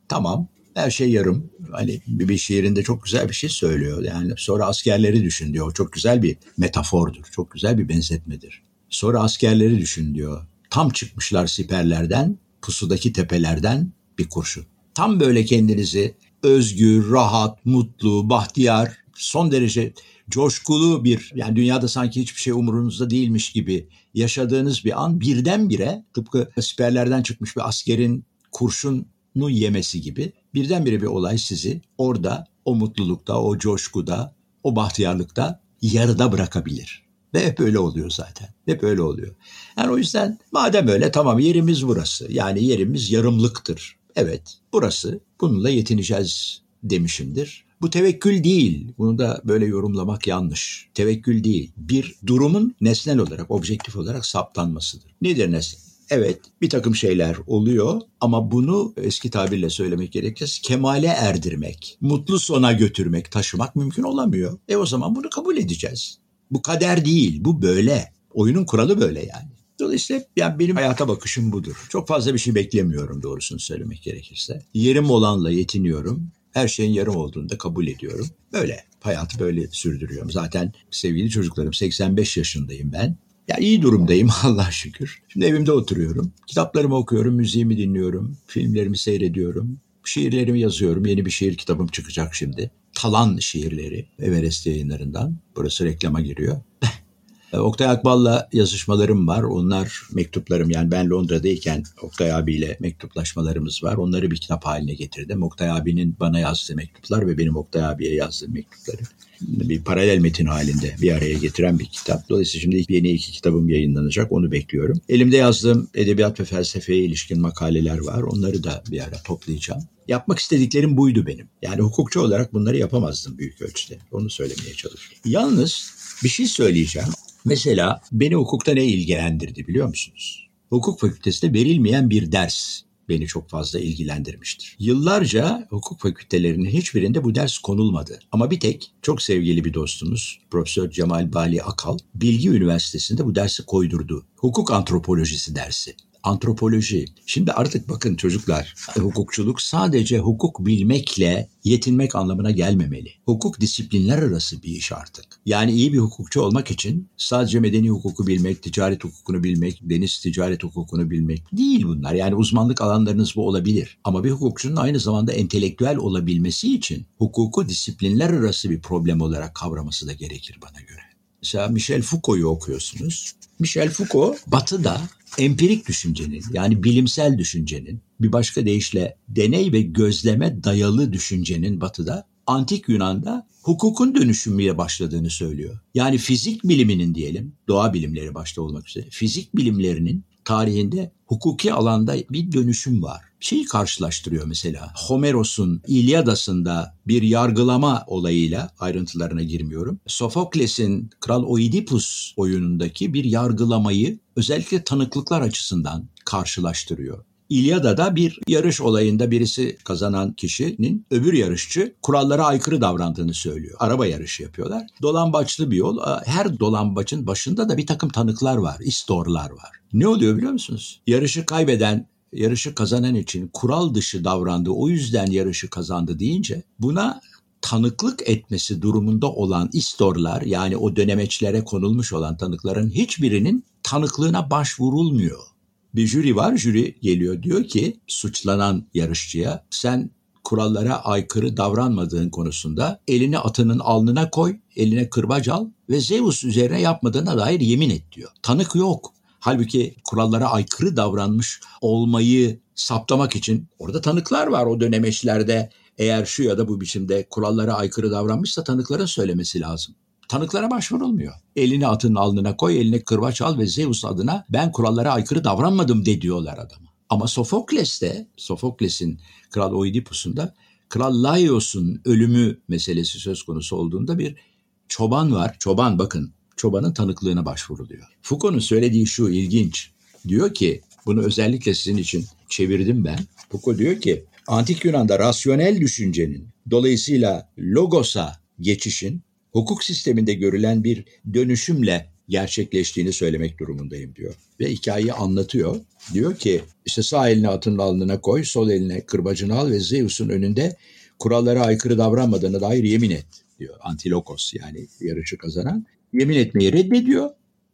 tamam her şey yarım. Hani bir şiirinde çok güzel bir şey söylüyor. Yani sonra askerleri düşün diyor. Çok güzel bir metafordur. Çok güzel bir benzetmedir. Sonra askerleri düşün diyor. Tam çıkmışlar siperlerden, pusudaki tepelerden bir kurşun. Tam böyle kendinizi özgür, rahat, mutlu, bahtiyar, son derece coşkulu bir yani dünyada sanki hiçbir şey umurunuzda değilmiş gibi yaşadığınız bir an birdenbire tıpkı siperlerden çıkmış bir askerin kurşunu yemesi gibi birdenbire bir olay sizi orada o mutlulukta, o coşkuda, o bahtiyarlıkta yarıda bırakabilir. Ve hep öyle oluyor zaten. Hep öyle oluyor. Yani o yüzden madem öyle tamam yerimiz burası. Yani yerimiz yarımlıktır. Evet burası bununla yetineceğiz demişimdir. Bu tevekkül değil. Bunu da böyle yorumlamak yanlış. Tevekkül değil. Bir durumun nesnel olarak, objektif olarak saptanmasıdır. Nedir nesnel? Evet bir takım şeyler oluyor ama bunu eski tabirle söylemek gerekirse kemale erdirmek, mutlu sona götürmek, taşımak mümkün olamıyor. E o zaman bunu kabul edeceğiz. Bu kader değil, bu böyle. Oyunun kuralı böyle yani. Dolayısıyla yani benim hayata bakışım budur. Çok fazla bir şey beklemiyorum doğrusunu söylemek gerekirse. Yerim olanla yetiniyorum. Her şeyin yarım olduğunu da kabul ediyorum. Böyle hayatı böyle sürdürüyorum. Zaten sevgili çocuklarım 85 yaşındayım ben. Ya iyi durumdayım [laughs] Allah şükür. Şimdi evimde oturuyorum. Kitaplarımı okuyorum, müziğimi dinliyorum, filmlerimi seyrediyorum. Şiirlerimi yazıyorum. Yeni bir şiir kitabım çıkacak şimdi. Talan şiirleri Everest yayınlarından. Burası reklama giriyor. [laughs] E, Oktay Akbal'la yazışmalarım var. Onlar mektuplarım yani ben Londra'dayken Oktay abiyle mektuplaşmalarımız var. Onları bir kitap haline getirdim. Oktay abinin bana yazdığı mektuplar ve benim Oktay abiye yazdığım mektupları bir paralel metin halinde bir araya getiren bir kitap. Dolayısıyla şimdi yeni iki kitabım yayınlanacak. Onu bekliyorum. Elimde yazdığım edebiyat ve felsefeye ilişkin makaleler var. Onları da bir ara toplayacağım. Yapmak istediklerim buydu benim. Yani hukukçu olarak bunları yapamazdım büyük ölçüde. Onu söylemeye çalışıyorum. Yalnız bir şey söyleyeceğim. Mesela beni hukukta ne ilgilendirdi biliyor musunuz? Hukuk fakültesinde verilmeyen bir ders beni çok fazla ilgilendirmiştir. Yıllarca hukuk fakültelerinin hiçbirinde bu ders konulmadı. Ama bir tek çok sevgili bir dostumuz Profesör Cemal Bali Akal Bilgi Üniversitesi'nde bu dersi koydurdu. Hukuk antropolojisi dersi antropoloji. Şimdi artık bakın çocuklar, hukukçuluk sadece hukuk bilmekle yetinmek anlamına gelmemeli. Hukuk disiplinler arası bir iş artık. Yani iyi bir hukukçu olmak için sadece medeni hukuku bilmek, ticaret hukukunu bilmek, deniz ticaret hukukunu bilmek değil bunlar. Yani uzmanlık alanlarınız bu olabilir. Ama bir hukukçunun aynı zamanda entelektüel olabilmesi için hukuku disiplinler arası bir problem olarak kavraması da gerekir bana göre. Mesela Michel Foucault'u okuyorsunuz. Michel Foucault batıda empirik düşüncenin yani bilimsel düşüncenin bir başka deyişle deney ve gözleme dayalı düşüncenin batıda antik Yunan'da hukukun dönüşümüye başladığını söylüyor. Yani fizik biliminin diyelim, doğa bilimleri başta olmak üzere, fizik bilimlerinin tarihinde hukuki alanda bir dönüşüm var. Şeyi karşılaştırıyor mesela. Homeros'un İlyadası'nda bir yargılama olayıyla ayrıntılarına girmiyorum. Sofokles'in Kral Oidipus oyunundaki bir yargılamayı özellikle tanıklıklar açısından karşılaştırıyor. İlyada'da bir yarış olayında birisi kazanan kişinin öbür yarışçı kurallara aykırı davrandığını söylüyor. Araba yarışı yapıyorlar. Dolambaçlı bir yol. Her dolambaçın başında da bir takım tanıklar var, istorlar var. Ne oluyor biliyor musunuz? Yarışı kaybeden yarışı kazanan için kural dışı davrandı o yüzden yarışı kazandı deyince buna tanıklık etmesi durumunda olan istorlar yani o dönemeçlere konulmuş olan tanıkların hiçbirinin tanıklığına başvurulmuyor. Bir jüri var, jüri geliyor diyor ki suçlanan yarışçıya sen kurallara aykırı davranmadığın konusunda elini atının alnına koy, eline kırbaç al ve Zeus üzerine yapmadığına dair yemin et diyor. Tanık yok. Halbuki kurallara aykırı davranmış olmayı saptamak için orada tanıklar var o dönemeçlerde. Eğer şu ya da bu biçimde kurallara aykırı davranmışsa tanıkların söylemesi lazım. Tanıklara başvurulmuyor. Elini atın alnına koy, eline kırbaç al ve Zeus adına ben kurallara aykırı davranmadım de diyorlar adama. Ama Sofokles'te, Sofokles'in Kral Oidipus'unda Kral Laios'un ölümü meselesi söz konusu olduğunda bir çoban var. Çoban bakın, çobanın tanıklığına başvuruluyor. Foucault'un söylediği şu ilginç. Diyor ki, bunu özellikle sizin için çevirdim ben. Foucault diyor ki, Antik Yunan'da rasyonel düşüncenin, dolayısıyla logosa geçişin hukuk sisteminde görülen bir dönüşümle gerçekleştiğini söylemek durumundayım diyor. Ve hikayeyi anlatıyor. Diyor ki işte sağ elini atın alnına koy, sol eline kırbacını al ve Zeus'un önünde kurallara aykırı davranmadığına dair yemin et diyor. Antilokos yani yarışı kazanan. Yemin etmeyi reddediyor.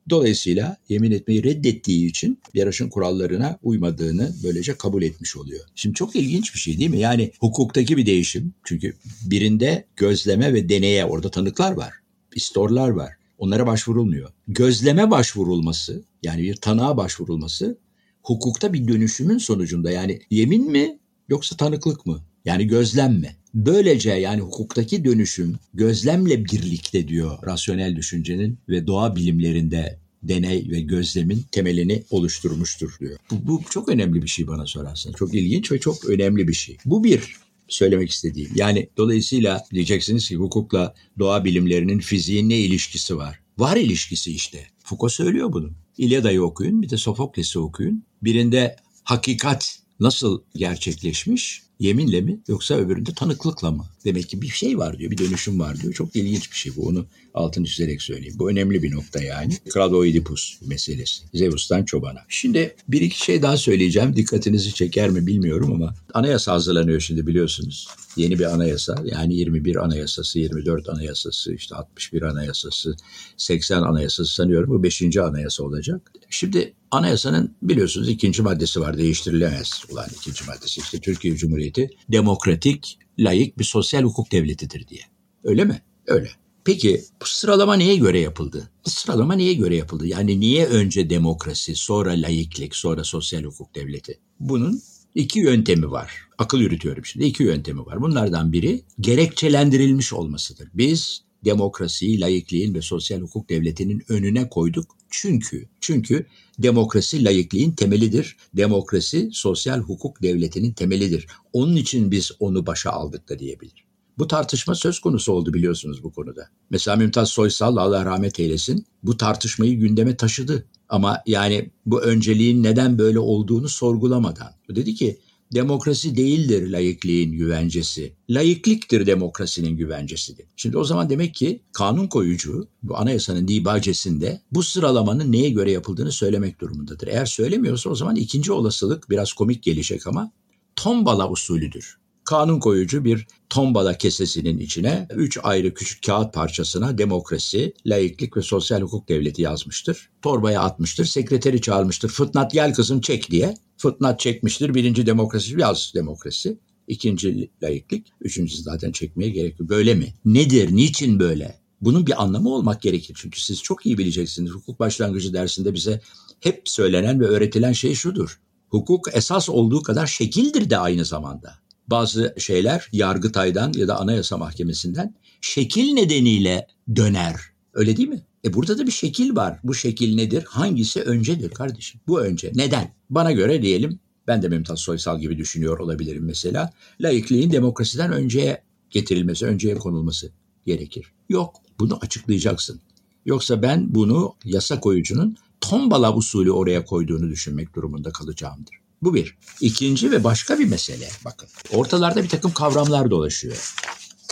Dolayısıyla yemin etmeyi reddettiği için yarışın kurallarına uymadığını böylece kabul etmiş oluyor. Şimdi çok ilginç bir şey değil mi? Yani hukuktaki bir değişim. Çünkü birinde gözleme ve deneye orada tanıklar var. istorlar var. Onlara başvurulmuyor. Gözleme başvurulması yani bir tanığa başvurulması hukukta bir dönüşümün sonucunda yani yemin mi yoksa tanıklık mı? Yani gözlem mi? Böylece yani hukuktaki dönüşüm gözlemle birlikte diyor rasyonel düşüncenin ve doğa bilimlerinde deney ve gözlemin temelini oluşturmuştur diyor. Bu, bu çok önemli bir şey bana sorarsan. Çok ilginç ve çok önemli bir şey. Bu bir söylemek istediğim. Yani dolayısıyla diyeceksiniz ki hukukla doğa bilimlerinin fiziğin ne ilişkisi var? Var ilişkisi işte. Foucault söylüyor bunu. İlyada'yı okuyun bir de Sofokles'i okuyun. Birinde hakikat nasıl gerçekleşmiş? Yeminle mi yoksa öbüründe tanıklıkla mı? Demek ki bir şey var diyor, bir dönüşüm var diyor. Çok ilginç bir şey bu. Onu altını çizerek söyleyeyim. Bu önemli bir nokta yani. Kral Oidipus meselesi. Zeus'tan çobana. Şimdi bir iki şey daha söyleyeceğim. Dikkatinizi çeker mi bilmiyorum ama anayasa hazırlanıyor şimdi biliyorsunuz. Yeni bir anayasa yani 21 anayasası, 24 anayasası, işte 61 anayasası, 80 anayasası sanıyorum bu 5. anayasa olacak. Şimdi anayasanın biliyorsunuz ikinci maddesi var değiştirilemez olan ikinci maddesi işte Türkiye Cumhuriyeti demokratik, layık bir sosyal hukuk devletidir diye. Öyle mi? Öyle. Peki bu sıralama neye göre yapıldı? Bu sıralama neye göre yapıldı? Yani niye önce demokrasi, sonra layıklık, sonra sosyal hukuk devleti? Bunun iki yöntemi var. Akıl yürütüyorum şimdi. İki yöntemi var. Bunlardan biri gerekçelendirilmiş olmasıdır. Biz demokrasiyi, layıklığın ve sosyal hukuk devletinin önüne koyduk. Çünkü çünkü demokrasi layıklığın temelidir. Demokrasi sosyal hukuk devletinin temelidir. Onun için biz onu başa aldık da diyebilir. Bu tartışma söz konusu oldu biliyorsunuz bu konuda. Mesela Mümtaz Soysal Allah rahmet eylesin bu tartışmayı gündeme taşıdı. Ama yani bu önceliğin neden böyle olduğunu sorgulamadan. Dedi ki demokrasi değildir layıklığın güvencesi. Layıklıktır demokrasinin güvencesidir. Şimdi o zaman demek ki kanun koyucu bu anayasanın dibacesinde bu sıralamanın neye göre yapıldığını söylemek durumundadır. Eğer söylemiyorsa o zaman ikinci olasılık biraz komik gelecek ama tombala usulüdür kanun koyucu bir tombala kesesinin içine üç ayrı küçük kağıt parçasına demokrasi, layıklık ve sosyal hukuk devleti yazmıştır. Torbaya atmıştır, sekreteri çağırmıştır. Fıtnat gel kızım çek diye. Fıtnat çekmiştir. Birinci demokrasi yaz demokrasi. İkinci layıklık. Üçüncüsü zaten çekmeye gerek yok. Böyle mi? Nedir? Niçin böyle? Bunun bir anlamı olmak gerekir. Çünkü siz çok iyi bileceksiniz. Hukuk başlangıcı dersinde bize hep söylenen ve öğretilen şey şudur. Hukuk esas olduğu kadar şekildir de aynı zamanda bazı şeyler Yargıtay'dan ya da Anayasa Mahkemesi'nden şekil nedeniyle döner. Öyle değil mi? E burada da bir şekil var. Bu şekil nedir? Hangisi öncedir kardeşim? Bu önce. Neden? Bana göre diyelim ben de Mümtaz Soysal gibi düşünüyor olabilirim mesela. Laikliğin demokrasiden önceye getirilmesi, önceye konulması gerekir. Yok. Bunu açıklayacaksın. Yoksa ben bunu yasa koyucunun tombala usulü oraya koyduğunu düşünmek durumunda kalacağımdır. Bu bir. İkinci ve başka bir mesele bakın. Ortalarda bir takım kavramlar dolaşıyor.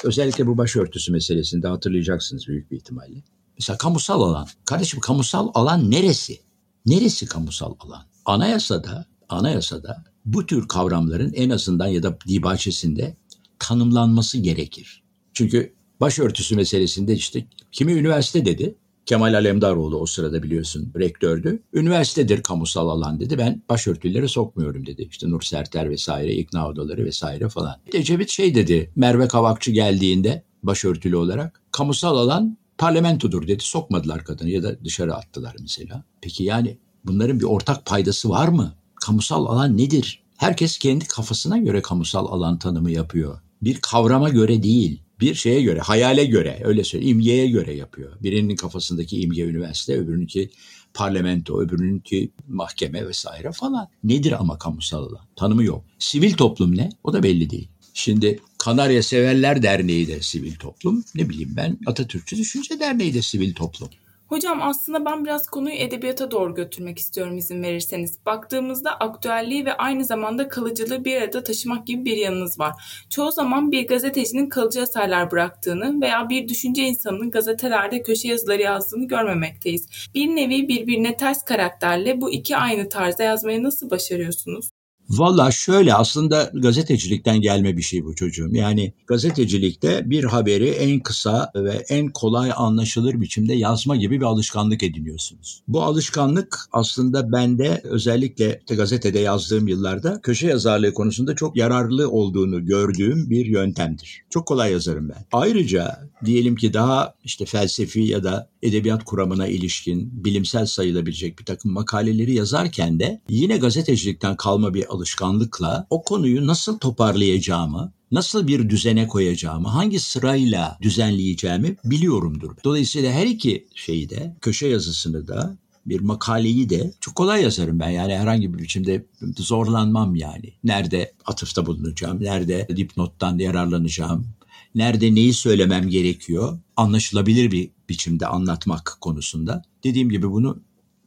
Özellikle bu başörtüsü meselesinde hatırlayacaksınız büyük bir ihtimalle. Mesela kamusal alan. Kardeşim kamusal alan neresi? Neresi kamusal alan? Anayasada, anayasada bu tür kavramların en azından ya da dibahçesinde tanımlanması gerekir. Çünkü başörtüsü meselesinde işte kimi üniversite dedi, Kemal Alemdaroğlu o sırada biliyorsun rektördü. Üniversitedir kamusal alan dedi. Ben başörtüleri sokmuyorum dedi. İşte Nur Serter vesaire, ikna odaları vesaire falan. Ecevit şey dedi. Merve Kavakçı geldiğinde başörtülü olarak kamusal alan parlamentodur dedi. Sokmadılar kadını ya da dışarı attılar mesela. Peki yani bunların bir ortak paydası var mı? Kamusal alan nedir? Herkes kendi kafasına göre kamusal alan tanımı yapıyor. Bir kavrama göre değil bir şeye göre, hayale göre, öyle söyleyeyim, imgeye göre yapıyor. Birinin kafasındaki imge üniversite, öbürününki parlamento, öbürününki mahkeme vesaire falan. Nedir ama kamusal alan? Tanımı yok. Sivil toplum ne? O da belli değil. Şimdi Kanarya Severler Derneği de sivil toplum. Ne bileyim ben Atatürkçü Düşünce Derneği de sivil toplum. Hocam aslında ben biraz konuyu edebiyata doğru götürmek istiyorum izin verirseniz. Baktığımızda aktüelliği ve aynı zamanda kalıcılığı bir arada taşımak gibi bir yanınız var. Çoğu zaman bir gazetecinin kalıcı eserler bıraktığını veya bir düşünce insanının gazetelerde köşe yazıları yazdığını görmemekteyiz. Bir nevi birbirine ters karakterle bu iki aynı tarzda yazmayı nasıl başarıyorsunuz? Valla şöyle aslında gazetecilikten gelme bir şey bu çocuğum. Yani gazetecilikte bir haberi en kısa ve en kolay anlaşılır biçimde yazma gibi bir alışkanlık ediniyorsunuz. Bu alışkanlık aslında bende özellikle gazetede yazdığım yıllarda köşe yazarlığı konusunda çok yararlı olduğunu gördüğüm bir yöntemdir. Çok kolay yazarım ben. Ayrıca diyelim ki daha işte felsefi ya da edebiyat kuramına ilişkin bilimsel sayılabilecek bir takım makaleleri yazarken de yine gazetecilikten kalma bir alışkanlıkla o konuyu nasıl toparlayacağımı, nasıl bir düzene koyacağımı, hangi sırayla düzenleyeceğimi biliyorumdur. Dolayısıyla her iki şeyi de, köşe yazısını da, bir makaleyi de çok kolay yazarım ben. Yani herhangi bir biçimde zorlanmam yani. Nerede atıfta bulunacağım, nerede dipnottan yararlanacağım, nerede neyi söylemem gerekiyor anlaşılabilir bir biçimde anlatmak konusunda. Dediğim gibi bunu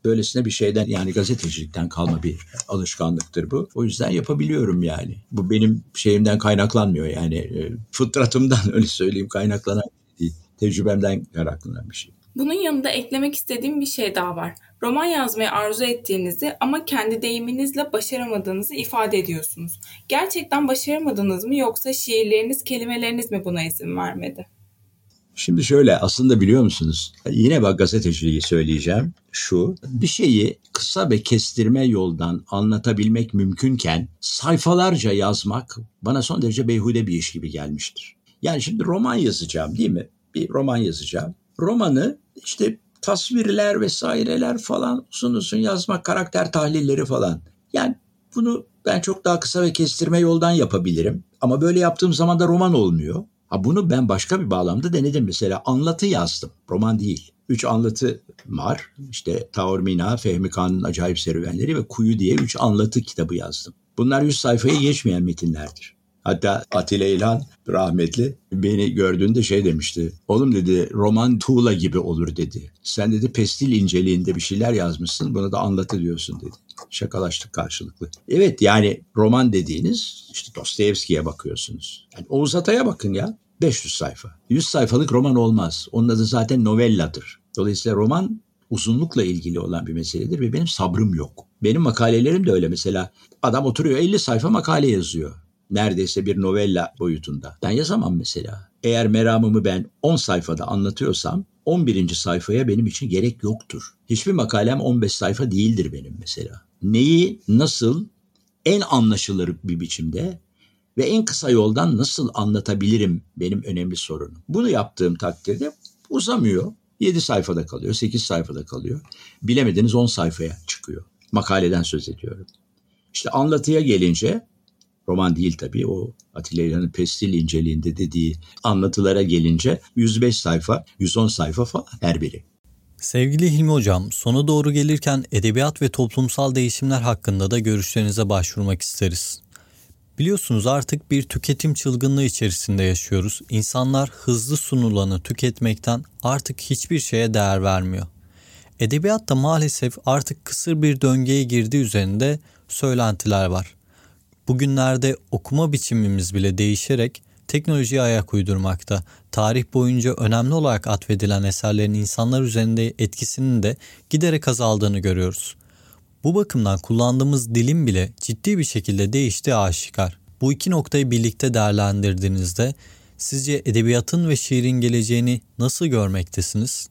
Böylesine bir şeyden yani gazetecilikten kalma bir alışkanlıktır bu. O yüzden yapabiliyorum yani. Bu benim şeyimden kaynaklanmıyor yani e, fıtratımdan [laughs] öyle söyleyeyim kaynaklanan değil. Tecrübemden kaynaklanan bir şey. Bunun yanında eklemek istediğim bir şey daha var. Roman yazmayı arzu ettiğinizi ama kendi deyiminizle başaramadığınızı ifade ediyorsunuz. Gerçekten başaramadınız mı yoksa şiirleriniz, kelimeleriniz mi buna izin vermedi? Şimdi şöyle aslında biliyor musunuz? Yine bak gazeteciliği söyleyeceğim. Şu bir şeyi kısa ve kestirme yoldan anlatabilmek mümkünken sayfalarca yazmak bana son derece beyhude bir iş gibi gelmiştir. Yani şimdi roman yazacağım değil mi? Bir roman yazacağım. Romanı işte tasvirler vesaireler falan uzun uzun yazmak, karakter tahlilleri falan. Yani bunu ben çok daha kısa ve kestirme yoldan yapabilirim. Ama böyle yaptığım zaman da roman olmuyor. Ha bunu ben başka bir bağlamda denedim. Mesela anlatı yazdım. Roman değil. Üç anlatı var. İşte Taormina, Fehmi Kağan'ın Acayip Serüvenleri ve Kuyu diye üç anlatı kitabı yazdım. Bunlar yüz sayfaya geçmeyen metinlerdir. Hatta Atilla İlhan rahmetli beni gördüğünde şey demişti. Oğlum dedi roman tuğla gibi olur dedi. Sen dedi pestil inceliğinde bir şeyler yazmışsın buna da anlatı diyorsun dedi. Şakalaştık karşılıklı. Evet yani roman dediğiniz işte Dostoyevski'ye bakıyorsunuz. Yani Oğuz Atay'a bakın ya. 500 sayfa. 100 sayfalık roman olmaz. Onun adı zaten novelladır. Dolayısıyla roman uzunlukla ilgili olan bir meseledir ve benim sabrım yok. Benim makalelerim de öyle mesela. Adam oturuyor 50 sayfa makale yazıyor neredeyse bir novella boyutunda. Ben yazamam mesela. Eğer meramımı ben 10 sayfada anlatıyorsam 11. sayfaya benim için gerek yoktur. Hiçbir makalem 15 sayfa değildir benim mesela. Neyi, nasıl, en anlaşılır bir biçimde ve en kısa yoldan nasıl anlatabilirim benim önemli sorunum. Bunu yaptığım takdirde uzamıyor. 7 sayfada kalıyor, 8 sayfada kalıyor. Bilemediniz 10 sayfaya çıkıyor. Makaleden söz ediyorum. İşte anlatıya gelince roman değil tabii o Atilla İlhan'ın pestil inceliğinde dediği anlatılara gelince 105 sayfa, 110 sayfa falan her biri. Sevgili Hilmi Hocam, sona doğru gelirken edebiyat ve toplumsal değişimler hakkında da görüşlerinize başvurmak isteriz. Biliyorsunuz artık bir tüketim çılgınlığı içerisinde yaşıyoruz. İnsanlar hızlı sunulanı tüketmekten artık hiçbir şeye değer vermiyor. Edebiyat da maalesef artık kısır bir döngüye girdiği üzerinde söylentiler var. Bugünlerde okuma biçimimiz bile değişerek teknolojiye ayak uydurmakta. Tarih boyunca önemli olarak atfedilen eserlerin insanlar üzerinde etkisinin de giderek azaldığını görüyoruz. Bu bakımdan kullandığımız dilim bile ciddi bir şekilde değiştiği aşikar. Bu iki noktayı birlikte değerlendirdiğinizde sizce edebiyatın ve şiirin geleceğini nasıl görmektesiniz?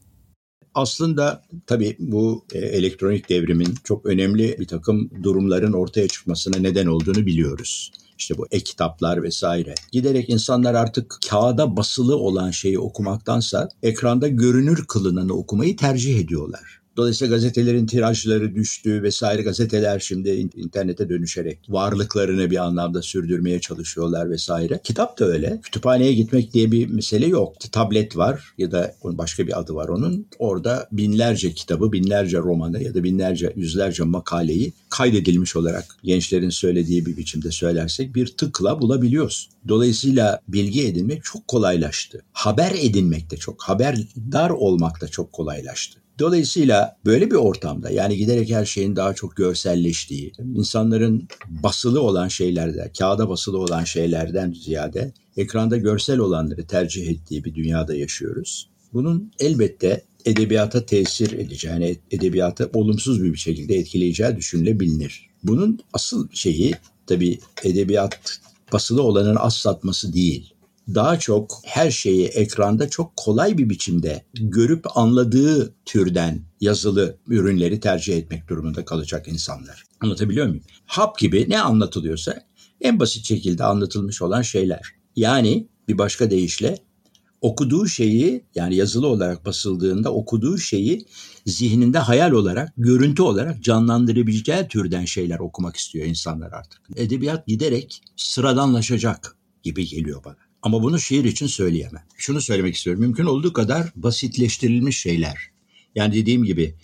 Aslında tabii bu e, elektronik devrimin çok önemli bir takım durumların ortaya çıkmasına neden olduğunu biliyoruz. İşte bu e-kitaplar vesaire. Giderek insanlar artık kağıda basılı olan şeyi okumaktansa ekranda görünür kılınanı okumayı tercih ediyorlar. Dolayısıyla gazetelerin tirajları düştü vesaire gazeteler şimdi internete dönüşerek varlıklarını bir anlamda sürdürmeye çalışıyorlar vesaire. Kitap da öyle. Kütüphaneye gitmek diye bir mesele yok. Tablet var ya da başka bir adı var onun. Orada binlerce kitabı, binlerce romanı ya da binlerce, yüzlerce makaleyi kaydedilmiş olarak gençlerin söylediği bir biçimde söylersek bir tıkla bulabiliyoruz. Dolayısıyla bilgi edinmek çok kolaylaştı. Haber edinmek de çok, haberdar olmak da çok kolaylaştı. Dolayısıyla böyle bir ortamda yani giderek her şeyin daha çok görselleştiği, insanların basılı olan şeylerde, kağıda basılı olan şeylerden ziyade ekranda görsel olanları tercih ettiği bir dünyada yaşıyoruz. Bunun elbette edebiyata tesir edeceğini, edebiyatı olumsuz bir şekilde etkileyeceği düşünülebilir. Bunun asıl şeyi tabii edebiyat basılı olanın az satması değil daha çok her şeyi ekranda çok kolay bir biçimde görüp anladığı türden yazılı ürünleri tercih etmek durumunda kalacak insanlar. Anlatabiliyor muyum? Hap gibi ne anlatılıyorsa en basit şekilde anlatılmış olan şeyler. Yani bir başka deyişle okuduğu şeyi yani yazılı olarak basıldığında okuduğu şeyi zihninde hayal olarak, görüntü olarak canlandırabileceği türden şeyler okumak istiyor insanlar artık. Edebiyat giderek sıradanlaşacak gibi geliyor bana. Ama bunu şiir için söyleyemem. Şunu söylemek istiyorum. Mümkün olduğu kadar basitleştirilmiş şeyler. Yani dediğim gibi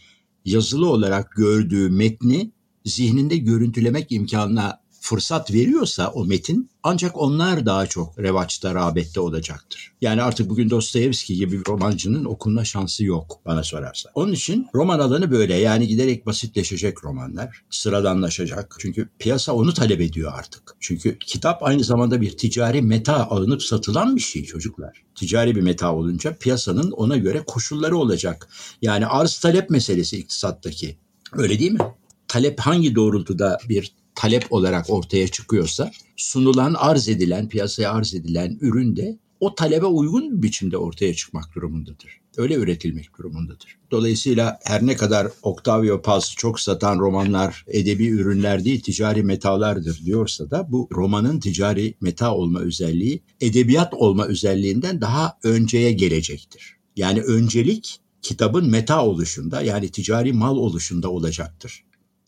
yazılı olarak gördüğü metni zihninde görüntülemek imkanına fırsat veriyorsa o metin ancak onlar daha çok revaçta, rağbette olacaktır. Yani artık bugün Dostoyevski gibi bir romancının okunma şansı yok bana sorarsa. Onun için roman alanı böyle yani giderek basitleşecek romanlar, sıradanlaşacak. Çünkü piyasa onu talep ediyor artık. Çünkü kitap aynı zamanda bir ticari meta alınıp satılan bir şey çocuklar. Ticari bir meta olunca piyasanın ona göre koşulları olacak. Yani arz talep meselesi iktisattaki. Öyle değil mi? Talep hangi doğrultuda bir talep olarak ortaya çıkıyorsa sunulan, arz edilen, piyasaya arz edilen ürün de o talebe uygun bir biçimde ortaya çıkmak durumundadır. Öyle üretilmek durumundadır. Dolayısıyla her ne kadar Octavio Paz çok satan romanlar edebi ürünler değil ticari metalardır diyorsa da bu romanın ticari meta olma özelliği edebiyat olma özelliğinden daha önceye gelecektir. Yani öncelik kitabın meta oluşunda yani ticari mal oluşunda olacaktır.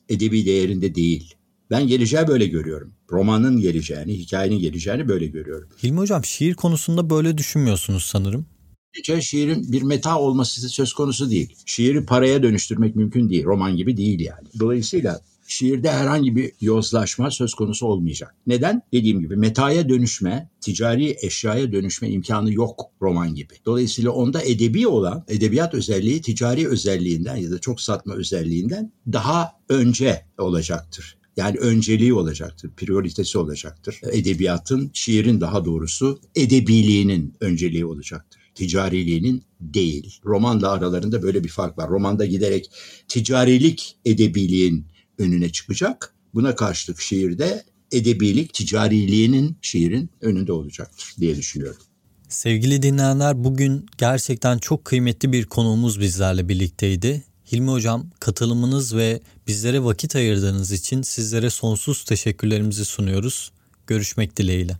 Edebi değerinde değil. Ben geleceği böyle görüyorum. Romanın geleceğini, hikayenin geleceğini böyle görüyorum. Hilmi Hocam şiir konusunda böyle düşünmüyorsunuz sanırım. Gece şiirin bir meta olması söz konusu değil. Şiiri paraya dönüştürmek mümkün değil. Roman gibi değil yani. Dolayısıyla şiirde herhangi bir yozlaşma söz konusu olmayacak. Neden? Dediğim gibi metaya dönüşme, ticari eşyaya dönüşme imkanı yok roman gibi. Dolayısıyla onda edebi olan, edebiyat özelliği ticari özelliğinden ya da çok satma özelliğinden daha önce olacaktır. Yani önceliği olacaktır, prioritesi olacaktır. Edebiyatın, şiirin daha doğrusu edebiliğinin önceliği olacaktır. Ticariliğinin değil. Romanla aralarında böyle bir fark var. Romanda giderek ticarilik edebiliğin önüne çıkacak. Buna karşılık şiirde edebilik ticariliğinin şiirin önünde olacaktır diye düşünüyorum. Sevgili dinleyenler bugün gerçekten çok kıymetli bir konuğumuz bizlerle birlikteydi. Hilmi Hocam katılımınız ve bizlere vakit ayırdığınız için sizlere sonsuz teşekkürlerimizi sunuyoruz. Görüşmek dileğiyle.